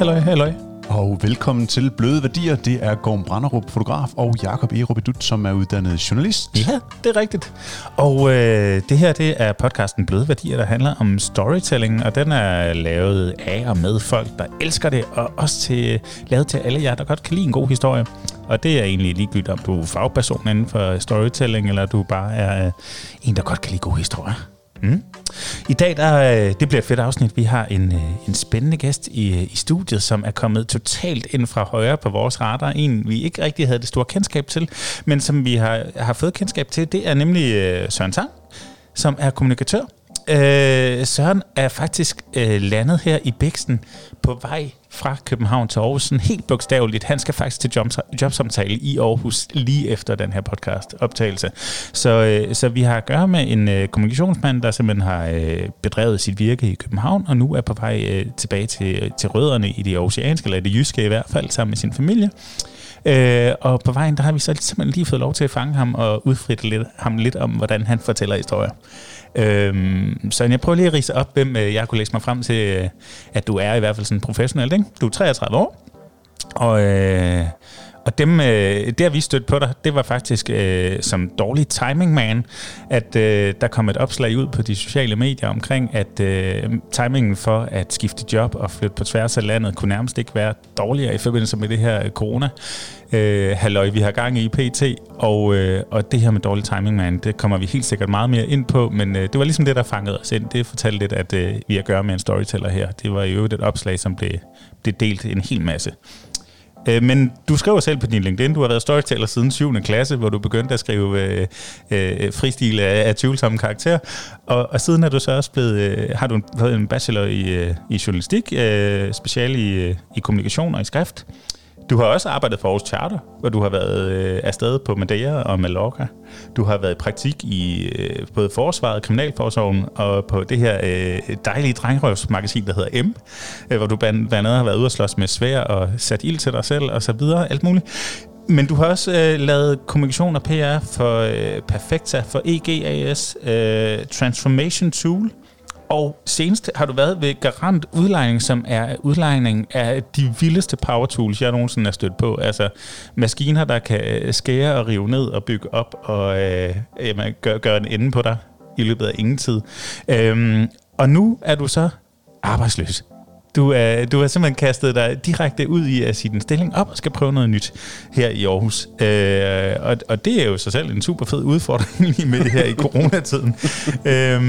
Halløj, halløj. Og velkommen til Bløde Værdier. Det er Gorm Branderup, fotograf, og Jakob Erup Edut, som er uddannet journalist. Ja, det er rigtigt. Og øh, det her, det er podcasten Bløde Værdier, der handler om storytelling, og den er lavet af og med folk, der elsker det, og også til, lavet til alle jer, der godt kan lide en god historie. Og det er egentlig ligegyldigt, om du er fagperson inden for storytelling, eller du bare er øh, en, der godt kan lide gode historier. Mm. I dag, der, øh, det bliver et fedt afsnit. Vi har en, øh, en spændende gæst i, øh, i studiet, som er kommet totalt ind fra højre på vores radar. En, vi ikke rigtig havde det store kendskab til, men som vi har, har fået kendskab til. Det er nemlig øh, Søren Tang, som er kommunikatør. Øh, Søren er faktisk øh, landet her i Bæksten på vej fra København til Aarhus, sådan helt bogstaveligt. Han skal faktisk til job, jobsamtale i Aarhus lige efter den her podcast optagelse. Så, øh, så vi har at gøre med en øh, kommunikationsmand, der simpelthen har øh, bedrevet sit virke i København, og nu er på vej øh, tilbage til, øh, til rødderne i det oceanske, eller det jyske i hvert fald, sammen med sin familie. Øh, og på vejen, der har vi så simpelthen lige fået lov til at fange ham og udfritte lidt, ham lidt om, hvordan han fortæller historier. Øhm, så jeg prøver lige at rise op, hvem øh, jeg kunne læse mig frem til, øh, at du er i hvert fald sådan professionel. Ikke? Du er 33 år, og, øh, og dem, øh, det vi stødt på dig, det var faktisk øh, som dårlig timing man, at øh, der kom et opslag ud på de sociale medier omkring, at øh, timingen for at skifte job og flytte på tværs af landet kunne nærmest ikke være dårligere i forbindelse med det her øh, corona øh, halløj, vi har gang i PT, og, øh, og det her med dårlig timing, man, det kommer vi helt sikkert meget mere ind på, men øh, det var ligesom det, der fangede os ind. Det fortalte lidt, at øh, vi har at gøre med en storyteller her. Det var jo et opslag, som blev, blev delt en hel masse. Øh, men du skriver selv på din LinkedIn, du har været storyteller siden 7. klasse, hvor du begyndte at skrive øh, øh, fristil af, af tvivlsomme karakter. Og, og siden er du så også blevet, øh, har du fået en bachelor i, øh, i journalistik, øh, special i, øh, i kommunikation og i skrift. Du har også arbejdet for Aarhus Charter, hvor du har været øh, afsted på Madeira og Mallorca. Du har været i praktik i øh, både Forsvaret, Kriminalforsorgen og på det her øh, dejlige drengrøvsmagasin, der hedder M, øh, hvor du blandt andet har været ude og slås med svær og sat ild til dig selv og så videre, alt muligt. Men du har også øh, lavet kommunikation og PR for øh, Perfecta, for EGAS, øh, Transformation Tool, og senest har du været ved Garant Udlejning, som er udlejning af de vildeste power tools, jeg nogensinde har stødt på. Altså maskiner, der kan øh, skære og rive ned og bygge op og øh, jamen, gøre gør en ende på dig i løbet af ingen tid. Øhm, og nu er du så arbejdsløs. Du er, du er simpelthen kastet dig direkte ud i at sige din stilling op og skal prøve noget nyt her i Aarhus. Øh, og, og det er jo sig selv en super fed udfordring lige med det her i coronatiden. øh,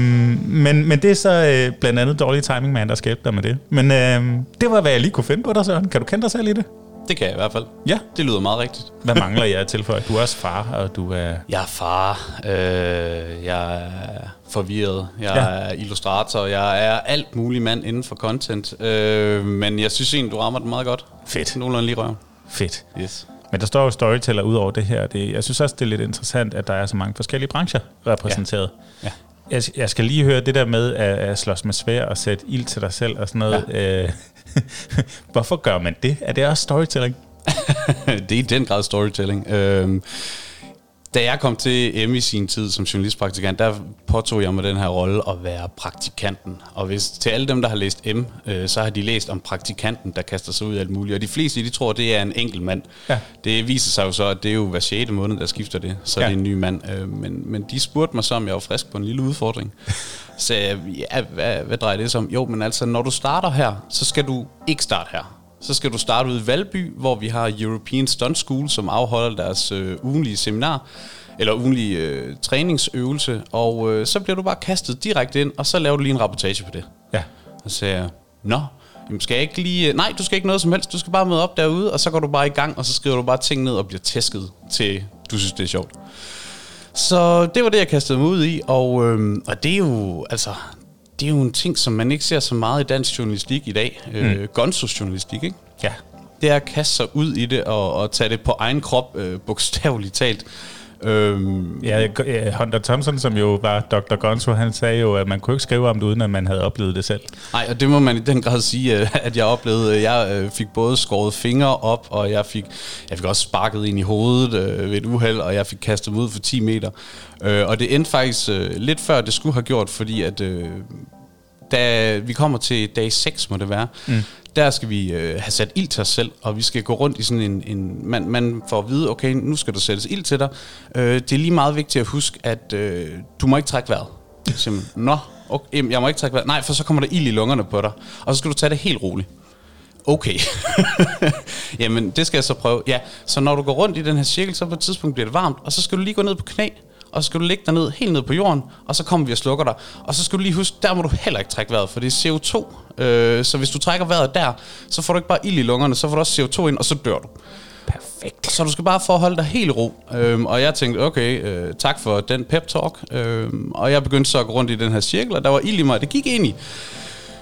men, men det er så øh, blandt andet dårlig timing, man, der skal dig med det. Men øh, det var, hvad jeg lige kunne finde på dig, Søren. Kan du kende dig selv i det? Det kan jeg i hvert fald. Ja. Det lyder meget rigtigt. Hvad mangler jeg til for? Du er også far, og du er... Jeg er far, øh, jeg er forvirret, jeg ja. er illustrator, jeg er alt mulig mand inden for content. Øh, men jeg synes egentlig, du rammer det meget godt. Fedt. Nogenlunde lige røven. Fedt. Yes. Men der står jo storyteller ud over det her. Det, jeg synes også, det er lidt interessant, at der er så mange forskellige brancher repræsenteret. Ja. Jeg, jeg skal lige høre det der med at, at slås med svær og sætte ild til dig selv og sådan noget. Ja. Øh, hvorfor gør man det? Er det også storytelling? det er i den grad storytelling. Øhm, da jeg kom til M i sin tid som journalistpraktikant, der påtog jeg mig den her rolle at være praktikanten. Og hvis til alle dem, der har læst M, øh, så har de læst om praktikanten, der kaster sig ud af alt muligt. Og de fleste, de tror, det er en enkelt mand. Ja. Det viser sig jo så, at det er jo hver 6. måned, der skifter det. Så ja. det er en ny mand. Øh, men, men de spurgte mig så, om jeg var frisk på en lille udfordring. Så ja, hvad, hvad drejer det sig om? Jo, men altså, når du starter her, så skal du ikke starte her så skal du starte ud i Valby, hvor vi har European Stunt School, som afholder deres øh, ugenlige seminar, eller ugenlige øh, træningsøvelse, og øh, så bliver du bare kastet direkte ind, og så laver du lige en rapportage på det. Ja. Og så siger jeg, nå, jamen skal jeg ikke lige... Nej, du skal ikke noget som helst, du skal bare møde op derude, og så går du bare i gang, og så skriver du bare ting ned og bliver tæsket til, du synes, det er sjovt. Så det var det, jeg kastede mig ud i, og, øh, og det er jo, altså, det er jo en ting, som man ikke ser så meget i dansk journalistik i dag. Mm. Øh, Gonzos journalistik, ikke? Ja. Det er at kaste sig ud i det og, og tage det på egen krop, øh, bogstaveligt talt. Øhm, ja, Hunter Thompson, som jo var Dr. Gonzo, han sagde jo, at man kunne ikke skrive om det, uden at man havde oplevet det selv. Nej, og det må man i den grad sige, øh, at jeg oplevede. Jeg øh, fik både skåret fingre op, og jeg fik, jeg fik også sparket ind i hovedet øh, ved et uheld, og jeg fik kastet ud for 10 meter. Og det endte faktisk lidt før, det skulle have gjort, fordi at da vi kommer til dag 6, må det være, mm der skal vi øh, have sat ild til os selv, og vi skal gå rundt i sådan en... en man, man får at vide, okay, nu skal der sættes ild til dig. Øh, det er lige meget vigtigt at huske, at øh, du må ikke trække vejret. Simpelthen, nå, okay, jeg må ikke trække vejret. Nej, for så kommer der ild i lungerne på dig. Og så skal du tage det helt roligt. Okay. Jamen, det skal jeg så prøve. Ja, så når du går rundt i den her cirkel, så på et tidspunkt bliver det varmt, og så skal du lige gå ned på knæ, og så skal du ligge dig ned, helt ned på jorden, og så kommer vi og slukker dig. Og så skal du lige huske, der må du heller ikke trække vejret, for det er CO2. Øh, så hvis du trækker vejret der, så får du ikke bare ild i lungerne, så får du også CO2 ind, og så dør du. Perfekt. Så du skal bare forholde dig helt ro. Øhm, og jeg tænkte, okay, øh, tak for den pep talk. Øhm, og jeg begyndte så at gå rundt i den her cirkel, og der var ild i mig. Det gik ind i.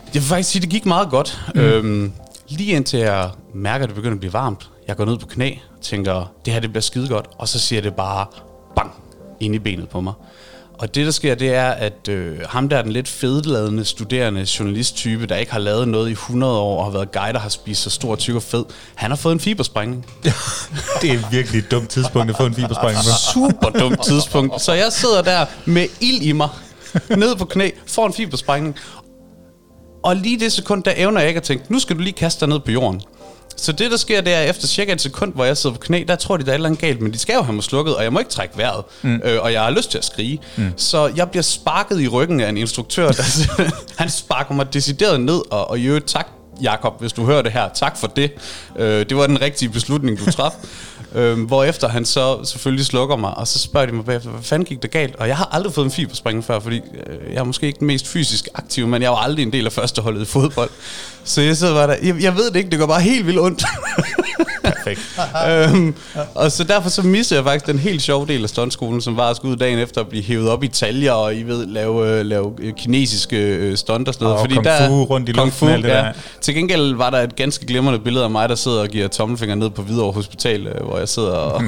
Jeg vil faktisk sige, det gik meget godt. Mm. Øhm, lige indtil jeg mærker, at det begynder at blive varmt. Jeg går ned på knæ tænker, det her det bliver skide godt. Og så siger det bare bang ind i benet på mig. Og det, der sker, det er, at øh, ham der er den lidt fedladende studerende journalisttype, der ikke har lavet noget i 100 år og har været guide og har spist så stor, tyk og fed, han har fået en fibersprængning. det er virkelig et dumt tidspunkt at få en fibersprængning. Super dumt tidspunkt. Så jeg sidder der med ild i mig, ned på knæ, får en fibersprængning. Og lige det sekund, der evner jeg ikke at tænke, nu skal du lige kaste dig ned på jorden. Så det, der sker, det er, efter cirka et sekund, hvor jeg sidder på knæ, der tror de, der er et eller andet galt, men de skal jo have mig slukket, og jeg må ikke trække vejret, mm. øh, og jeg har lyst til at skrige. Mm. Så jeg bliver sparket i ryggen af en instruktør, der han sparker mig decideret ned, og, og i øvrigt tak, Jakob, hvis du hører det her, tak for det. Øh, det var den rigtige beslutning, du traf. Øhm, hvorefter han så selvfølgelig slukker mig, og så spørger de mig bagefter, hvad fanden gik der galt? Og jeg har aldrig fået en fiberspring før, fordi øh, jeg er måske ikke den mest fysisk aktive, men jeg var aldrig en del af førsteholdet i fodbold. Så jeg sidder bare der, jeg, jeg ved det ikke, det går bare helt vildt ondt. Perfekt. øhm, og så derfor så missede jeg faktisk den helt sjove del af stuntskolen, som var at skulle ud dagen efter at blive hævet op i taljer, og I ved, lave, øh, lave øh, kinesiske øh, stunt og sådan noget. Og fordi kung der, fu rundt i luften, alt det ja. der. Til gengæld var der et ganske glimrende billede af mig, der sidder og giver tommelfinger ned på Hvidovre Hospital, hvor jeg sidder og,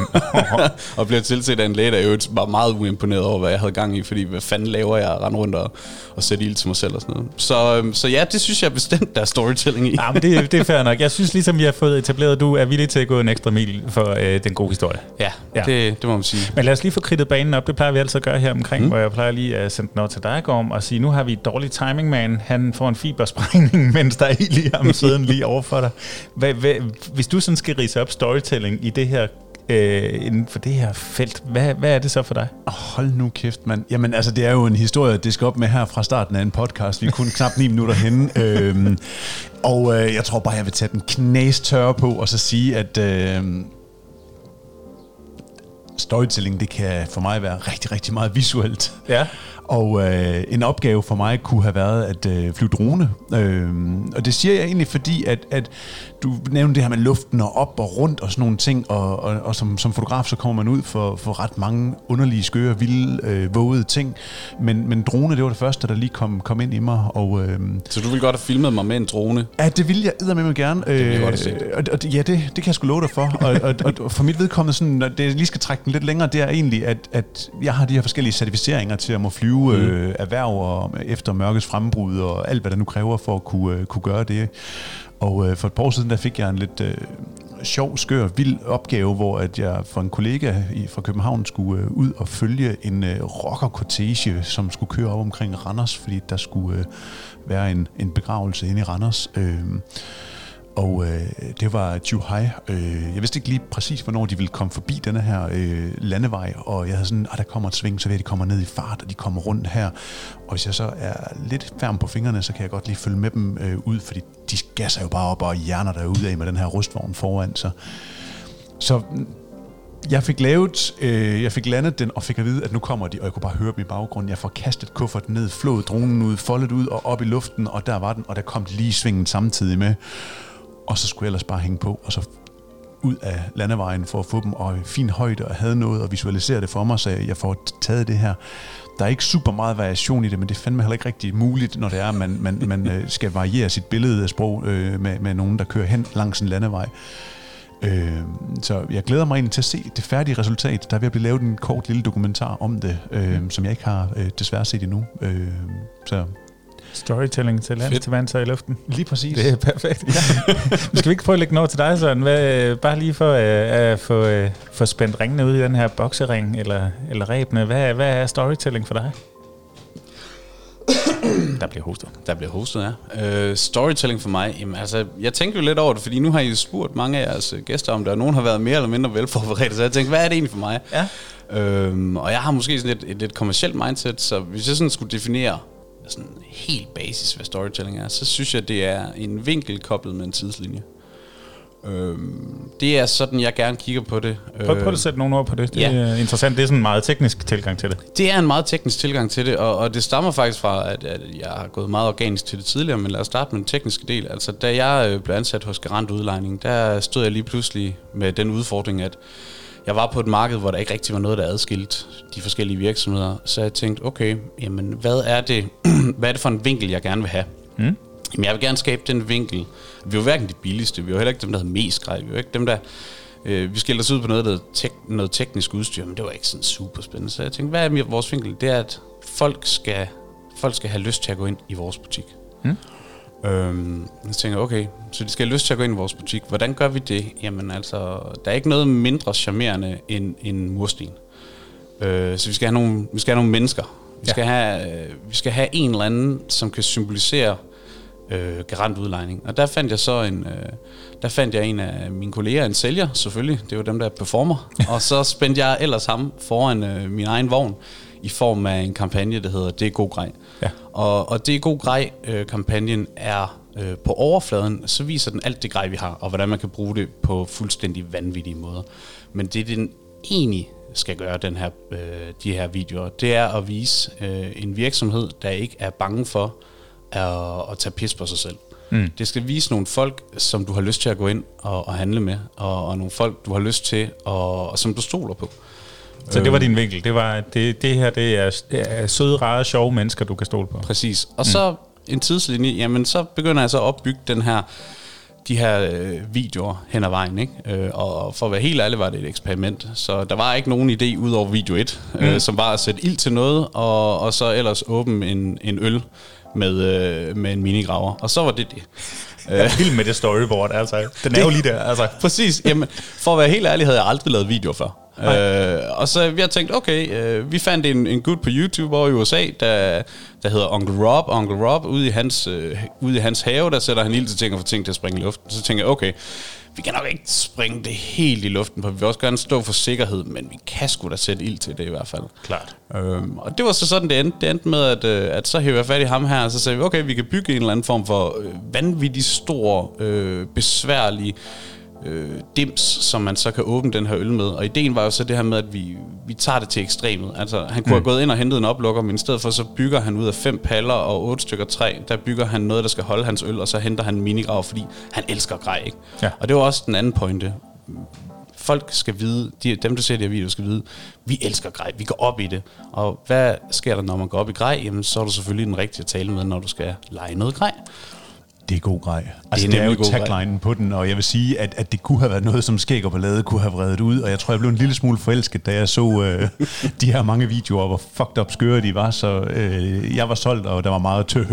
og bliver tilset af en læge, der jo var meget uimponeret over, hvad jeg havde gang i, fordi hvad fanden laver jeg? At rende rundt og, og sætte ild til mig selv og sådan noget. Så, øhm, så ja, det synes jeg bestemt, der er storytelling i. Ja, men det, det er fair nok. Jeg synes ligesom, vi har fået etableret, at du er villig til at gå en ekstra mil for øh, den gode historie. Ja, Ja. Det, det må man sige. Men lad os lige få kridtet banen op. Det plejer vi altid at gøre her omkring, mm. hvor jeg plejer lige at sende over til dig, Gorm, og sige, nu har vi et dårligt timing, man. Han får en fibersprængning, mens der er ild i ham siden lige over for dig. Hvad, hvad, hvis du sådan skal rise op storytelling i det her øh, inden for det her felt, hvad, hvad er det så for dig? Hold nu kæft, mand. Jamen, altså, det er jo en historie, det skal op med her fra starten af en podcast. Vi er kun knap 9 minutter henne. øhm, og øh, jeg tror bare, jeg vil tage den knæstørre på, og så sige, at øh, storytelling, det kan for mig være rigtig, rigtig meget visuelt. Ja. Og øh, en opgave for mig kunne have været at øh, flyve drone. Øh, og det siger jeg egentlig, fordi at, at du nævnte det her med luften og op og rundt og sådan nogle ting, og, og, og som, som fotograf så kommer man ud for, for ret mange underlige, skøre, vilde, øh, vågede ting. Men, men drone, det var det første, der lige kom, kom ind i mig. Og, øh, Så du vil godt have filmet mig med en drone? Ja, det vil jeg med mig gerne. vil jeg Øh, godt have set. og, og, ja, det, det kan jeg sgu love dig for. og, og, og, for mit vedkommende, sådan, når det jeg lige skal trække den lidt længere, det er egentlig, at, at jeg har de her forskellige certificeringer til at må flyve mm. øh, erhverv og efter mørkets frembrud og alt, hvad der nu kræver for at kunne, øh, kunne gøre det. Og øh, for et par år siden, der fik jeg en lidt øh, sjov, skør, vild opgave, hvor at jeg for en kollega i, fra København skulle øh, ud og følge en øh, rockerkortege, som skulle køre op omkring Randers, fordi der skulle øh, være en, en begravelse inde i Randers. Øh, og øh, det var Juhai. Øh, jeg vidste ikke lige præcis, hvornår de ville komme forbi denne her øh, landevej, og jeg havde sådan, at der kommer et sving, så ved jeg, at de kommer ned i fart, og de kommer rundt her. Og hvis jeg så er lidt færm på fingrene, så kan jeg godt lige følge med dem øh, ud, fordi de gasser jo bare op og hjerner der ud af med den her rustvogn foran. Så, så jeg fik lavet, øh, jeg fik landet den og fik at vide, at nu kommer de, og jeg kunne bare høre dem i baggrunden. Jeg får kastet kufferten ned, flået dronen ud, foldet ud og op i luften, og der var den, og der kom lige svingen samtidig med. Og så skulle jeg ellers bare hænge på, og så ud af landevejen for at få dem og fin højde og havde noget og visualisere det for mig, så jeg får taget det her. Der er ikke super meget variation i det, men det er fandme heller ikke rigtig muligt, når det er, at man, man, man øh, skal variere sit billede af sprog øh, med, med nogen, der kører hen langs en landevej. Øh, så jeg glæder mig egentlig til at se det færdige resultat. Der er ved at blive lavet en kort lille dokumentar om det, øh, som jeg ikke har øh, desværre set endnu. Øh, så Storytelling til lands, Fedt. til vands og i luften. lige præcis. Det er perfekt. Ja. Skal vi ikke prøve at lægge noget til dig, Søren? Hvad, øh, bare lige for øh, at få, øh, få spændt ringene ud i den her boksering, eller, eller rebene. Hvad, hvad er storytelling for dig? Der bliver hostet. Der bliver hostet, ja. Øh, storytelling for mig, jamen, altså, jeg tænkte jo lidt over det, fordi nu har I spurgt mange af jeres gæster om det, og nogen har været mere eller mindre velforberedte, så jeg tænkte, hvad er det egentlig for mig? Ja. Øhm, og jeg har måske sådan et, et lidt kommersielt mindset, så hvis jeg sådan skulle definere sådan helt basis, hvad storytelling er, så synes jeg, det er en vinkel koblet med en tidslinje. Øhm, det er sådan, jeg gerne kigger på det. Prøv, prøv at sætte nogle ord på det. Det Ja. er interessant. Det er sådan en meget teknisk tilgang til det. Det er en meget teknisk tilgang til det, og, og det stammer faktisk fra, at, at jeg har gået meget organisk til det tidligere, men lad os starte med den tekniske del. Altså, da jeg øh, blev ansat hos Garant Udlejning, der stod jeg lige pludselig med den udfordring, at jeg var på et marked, hvor der ikke rigtig var noget, der adskilt de forskellige virksomheder. Så jeg tænkte, okay, jamen, hvad er det, hvad er det for en vinkel, jeg gerne vil have? Mm. Jamen, jeg vil gerne skabe den vinkel. Vi er jo hverken de billigste, vi er jo heller ikke dem, der havde mest grej. Vi er jo ikke dem, der... Øh, vi skældte os ud på noget, der tek- noget teknisk udstyr, men det var ikke sådan super spændende. Så jeg tænkte, hvad er vores vinkel? Det er, at folk skal, folk skal have lyst til at gå ind i vores butik. Mm. Øhm, så tænker jeg, okay, så de skal have lyst til at gå ind i vores butik. Hvordan gør vi det? Jamen altså, der er ikke noget mindre charmerende end en mursten. Øh, så vi skal have nogle, vi skal have nogle mennesker. Vi, Ja. skal have, øh, vi skal have en eller anden, som kan symbolisere øh, garantudlejning. Og der fandt jeg så en, øh, der fandt jeg en af mine kolleger, en sælger selvfølgelig, det er jo dem, der performer. og så spændte jeg ellers ham foran øh, min egen vogn i form af en kampagne, der hedder Det er god grej. Ja. Og, og Det er god grej øh, kampagnen er øh, på overfladen, så viser den alt det grej, vi har, og hvordan man kan bruge det på fuldstændig vanvittige måder. Men det, den egentlig skal gøre, den her, øh, de her videoer, det er at vise øh, en virksomhed, der ikke er bange for at, at tage pis på sig selv. Mm. Det skal vise nogle folk, som du har lyst til at gå ind og, og handle med, og, og nogle folk, du har lyst til, og, og som du stoler på. Så det var din vinkel. Det, var, det, det her det er, det er søde, rare, sjove mennesker, du kan stole på. Præcis. Og mm. så en tidslinje, jamen så begynder jeg så at opbygge den her, de her øh, videoer hen ad vejen. Ikke? Øh, og for at være helt ærlig, var det et eksperiment. Så der var ikke nogen idé ud over video 1, mm. øh, som var at sætte ild til noget, og, og så ellers åbne en, en øl med, øh, med en minigraver. Og så var det det. Jeg er vild med det storyboard, altså. Den er jo lige der, altså. Præcis. Jamen, for at være helt ærlig, havde jeg aldrig lavet videoer før. Øh, og så vi har tænkt, okay, øh, vi fandt en, en gut på YouTube over i USA, der, der hedder Uncle Rob. Uncle Rob, ude i, hans, øh, ude i hans have, der sætter han ild til ting og får ting til at springe i luften. Så tænker jeg, okay, vi kan nok ikke springe det helt i luften, for vi vil også gerne stå for sikkerhed, men vi kan sgu da sætte ild til det i hvert fald. Klart. Øhm, og det var så sådan, det endte. Det endte med, at, øh, at så hævde jeg fat i ham her, og så sagde vi, okay, vi kan bygge en eller anden form for øh, vanvittig stor, øh, besværlig øh, dims, som man så kan åbne den her øl med. Og ideen var jo så det her med, at vi, vi tager det til ekstremet. Altså, han kunne mm. have gået ind og hentet en oplukker, men i stedet for så bygger han ud af fem paller og otte stykker træ, der bygger han noget, der skal holde hans øl, og så henter han en minigrav, fordi han elsker grej, ikke? Ja. Og det var også den anden pointe folk skal vide, de, dem der ser de her videoer skal vide, vi elsker grej, vi går op i det. Og hvad sker der, når man går op i grej? Jamen, så er du selvfølgelig den rigtige at tale med, når du skal lege noget grej. Det er god grej. Altså, det er, det er jo taglinen på den, og jeg vil sige, at, at det kunne have været noget, som Skæg og Ballade kunne have vredet ud, og jeg tror, jeg blev en lille smule forelsket, da jeg så øh, de her mange videoer, hvor fucked up skøre de var, så øh, jeg var solgt, og der var meget tø.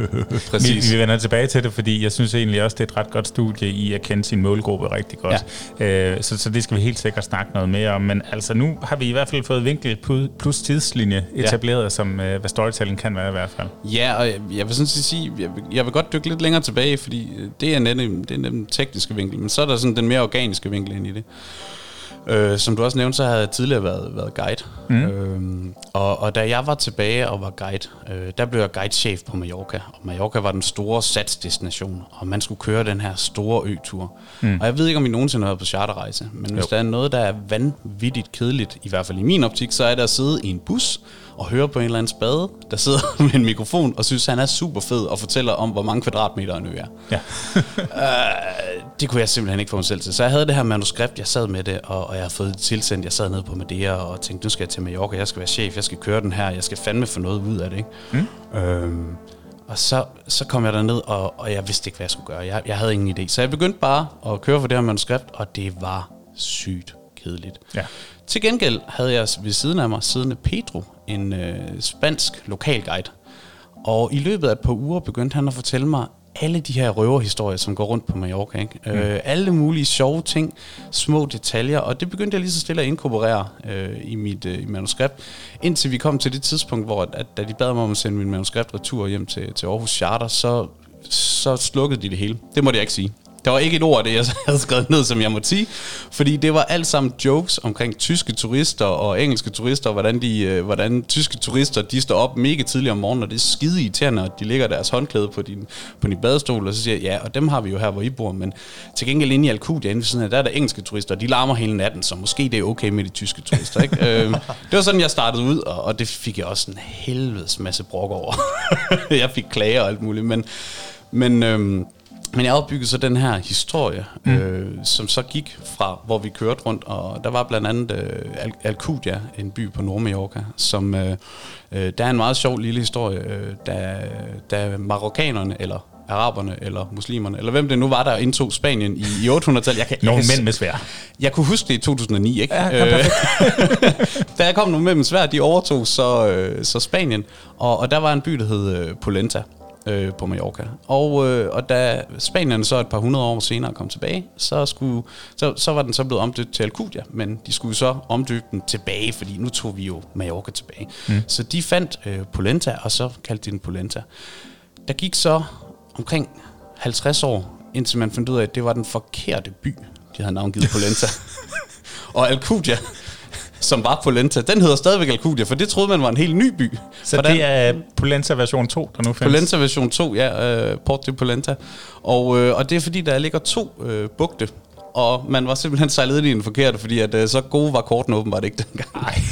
Præcis. Vi, vi vender tilbage til det, fordi jeg synes egentlig også, det er et ret godt studie i at kende sin målgruppe rigtig godt. Ja. Øh, så, så det skal vi helt sikkert snakke noget mere om. Men altså nu har vi i hvert fald fået vinkel plus tidslinje etableret, ja. som øh, hvad storytelling kan være i hvert fald. Ja, og jeg, jeg vil sådan set sige, jeg vil, jeg vil godt dykke lidt længere tilbage, fordi øh, det er netop det er den tekniske vinkel, men så er der sådan den mere organiske vinkel ind i det. Øh, som du også nævnte, så havde jeg tidligere været, været guide. Mm. Øh, og, og da jeg var tilbage og var guide, øh, der blev jeg guidechef på Mallorca. Og Mallorca var den store satsdestination, og man skulle køre den her store ø-tur. Mm. Og jeg ved ikke, om I nogensinde har været på charterrejse, men hvis Jo. der er noget, der er vanvittigt kedeligt, i hvert fald i min optik, så er det at sidde i en bus og høre på en eller anden spade, der sidder med en mikrofon og synes, han er super fed og fortæller om, hvor mange kvadratmeter en ø er. Ja. Øh, det kunne jeg simpelthen ikke få mig selv til. Så jeg havde det her manuskript, jeg sad med det, og, og jeg har fået det tilsendt. Jeg sad nede på Madeira og tænkte, nu skal jeg til Mallorca, jeg skal være chef, jeg skal køre den her, jeg skal fandme få noget ud af det. Ikke? Mm. Øhm, og så, så kom jeg derned, og, og jeg vidste ikke, hvad jeg skulle gøre. Jeg, jeg havde ingen idé. Så jeg begyndte bare at køre for det her manuskript, og det var sygt kedeligt. Ja. Til gengæld havde jeg ved siden af mig siddende Pedro, en øh, spansk lokalguide. Og i løbet af et par uger begyndte han at fortælle mig alle de her røverhistorier, som går rundt på Mallorca. Ikke? Mm. Øh, alle mulige sjove ting, små detaljer, og det begyndte jeg lige så stille at inkorporere øh, i mit øh, i manuskript, indtil vi kom til det tidspunkt, hvor at, da de bad mig om at sende min manuskript retur hjem til, til Aarhus Charter, så, så slukkede de det hele. Det måtte jeg ikke sige. Der var ikke et ord det, jeg havde skrevet ned, som jeg måtte sige. Fordi det var alt sammen jokes omkring tyske turister og engelske turister, hvordan, de, øh, hvordan tyske turister de står op mega tidligt om morgenen, og det er skide irriterende, og de lægger deres håndklæde på din, på din badestol, og så siger jeg, ja, og dem har vi jo her, hvor I bor, men til gengæld inde i Alcudia, inde siden af, der er der engelske turister, og de larmer hele natten, så måske det er okay med de tyske turister. Ikke? øh, det var sådan, jeg startede ud, og, og det fik jeg også en helvedes masse brok over. jeg fik klager og alt muligt, men, men øh, men jeg opbyggede så den her historie, mm. øh, som så gik fra, hvor vi kørte rundt, og der var blandt andet øh, Al- Alcudia, en by på Nordmallorca, som, øh, øh, der er en meget sjov lille historie, øh, da, da marokkanerne, eller araberne, eller muslimerne, eller hvem det nu var, der indtog Spanien i, i 800-tallet. Jeg kan, Nogle jeg kan, mænd med svær. Jeg kunne huske det i 2009, ikke? Ja, øh, da jeg kom nogle mænd med svær, de overtog så, øh, så Spanien, og, og der var en by, der hed Polenta øh, på Mallorca. Og, øh, og da Spanien så et par hundrede år senere kom tilbage, så, skulle, så, så var den så blevet omdøbt til Alcudia, men de skulle så omdøbe den tilbage, fordi nu tog vi jo Mallorca tilbage. Mm. Så de fandt øh, Polenta, og så kaldte de den Polenta. Der gik så omkring 50 år, indtil man fandt ud af, at det var den forkerte by, de havde navngivet Polenta. og Alcudia, som var Polenta, den hedder stadigvæk Alcudia, for det troede man var en helt ny by. Så Hvordan? det er Polenta version 2, der nu findes? Polenta version 2, ja, uh, Port de Polenta. Og, uh, og det er fordi, der ligger to uh, bugte, og man var simpelthen sejlet ind i den forkerte, fordi at, uh, så gode var kortene åbenbart ikke dengang. Nej.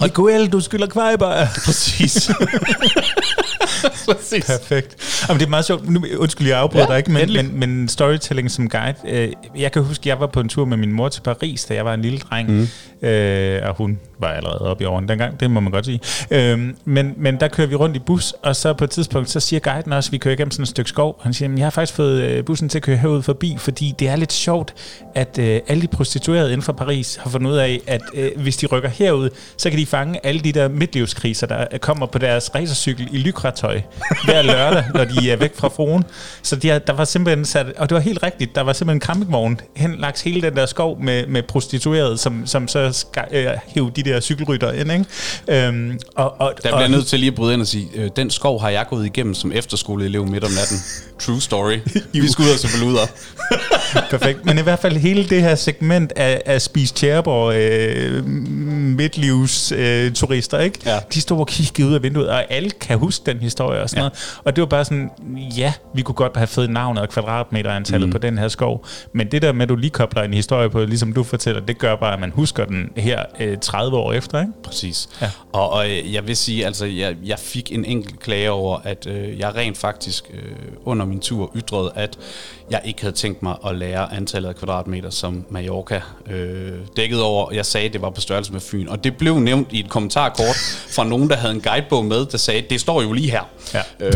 Miguel, du skylder kvejber. Præcis. Præcis. Perfekt. Jamen, det er meget sjovt. Nu, undskyld, jeg afbryder ja, dig ikke, men, men, men storytelling som guide. Øh, jeg kan huske, jeg var på en tur med min mor til Paris, da jeg var en lille dreng. Mm. Øh, og hun var allerede oppe i årene dengang, det må man godt sige. Øh, men, men der kører vi rundt i bus, og så på et tidspunkt, så siger guiden også, at vi kører igennem sådan et stykke skov. Han siger, jeg har faktisk fået øh, bussen til at køre herud forbi, fordi det er lidt sjovt, at øh, alle de prostituerede inden for Paris har fundet ud af, at øh, hvis de rykker herud, så kan de fange alle de der midtlivskriser, der kommer på deres racercykel i lykratøj hver lørdag, når de er væk fra fruen. Så de har, der var simpelthen sat, og det var helt rigtigt, der var simpelthen en campingvogn hen langs hele den der skov med, med prostituerede, som, som så skal, øh, de der cykelrytter ind. Ikke? Øhm, og, og, der bliver og, nødt til lige at bryde ind og sige, øh, den skov har jeg gået igennem som efterskoleelev midt om natten. True story. Vi skulle ud og se. Perfekt. Men i hvert fald hele det her segment af, af Spis Tjerborg øh, midtlivs øh, turister, ikke? Ja. de stod og kiggede ud af vinduet, og alle kan huske den historie og sådan ja. noget. Og det var bare sådan, ja, vi kunne godt have fået navnet og kvadratmeterantallet mm. på den her skov, men det der med, at du lige kobler en historie på, ligesom du fortæller, det gør bare, at man husker den her øh, 30 år efter, ikke? Præcis. Ja. Og, og jeg vil sige, altså, jeg, jeg fik en enkelt klage over, at øh, jeg rent faktisk øh, under min tur ytrede, at jeg ikke havde tænkt mig at lære antallet af kvadratmeter, som Mallorca øh, dækkede over. Jeg sagde, at det var på størrelse med Fyn. Og det blev nævnt i et kommentarkort fra nogen, der havde en guidebog med, der sagde, det står jo lige her. Ja. Øh,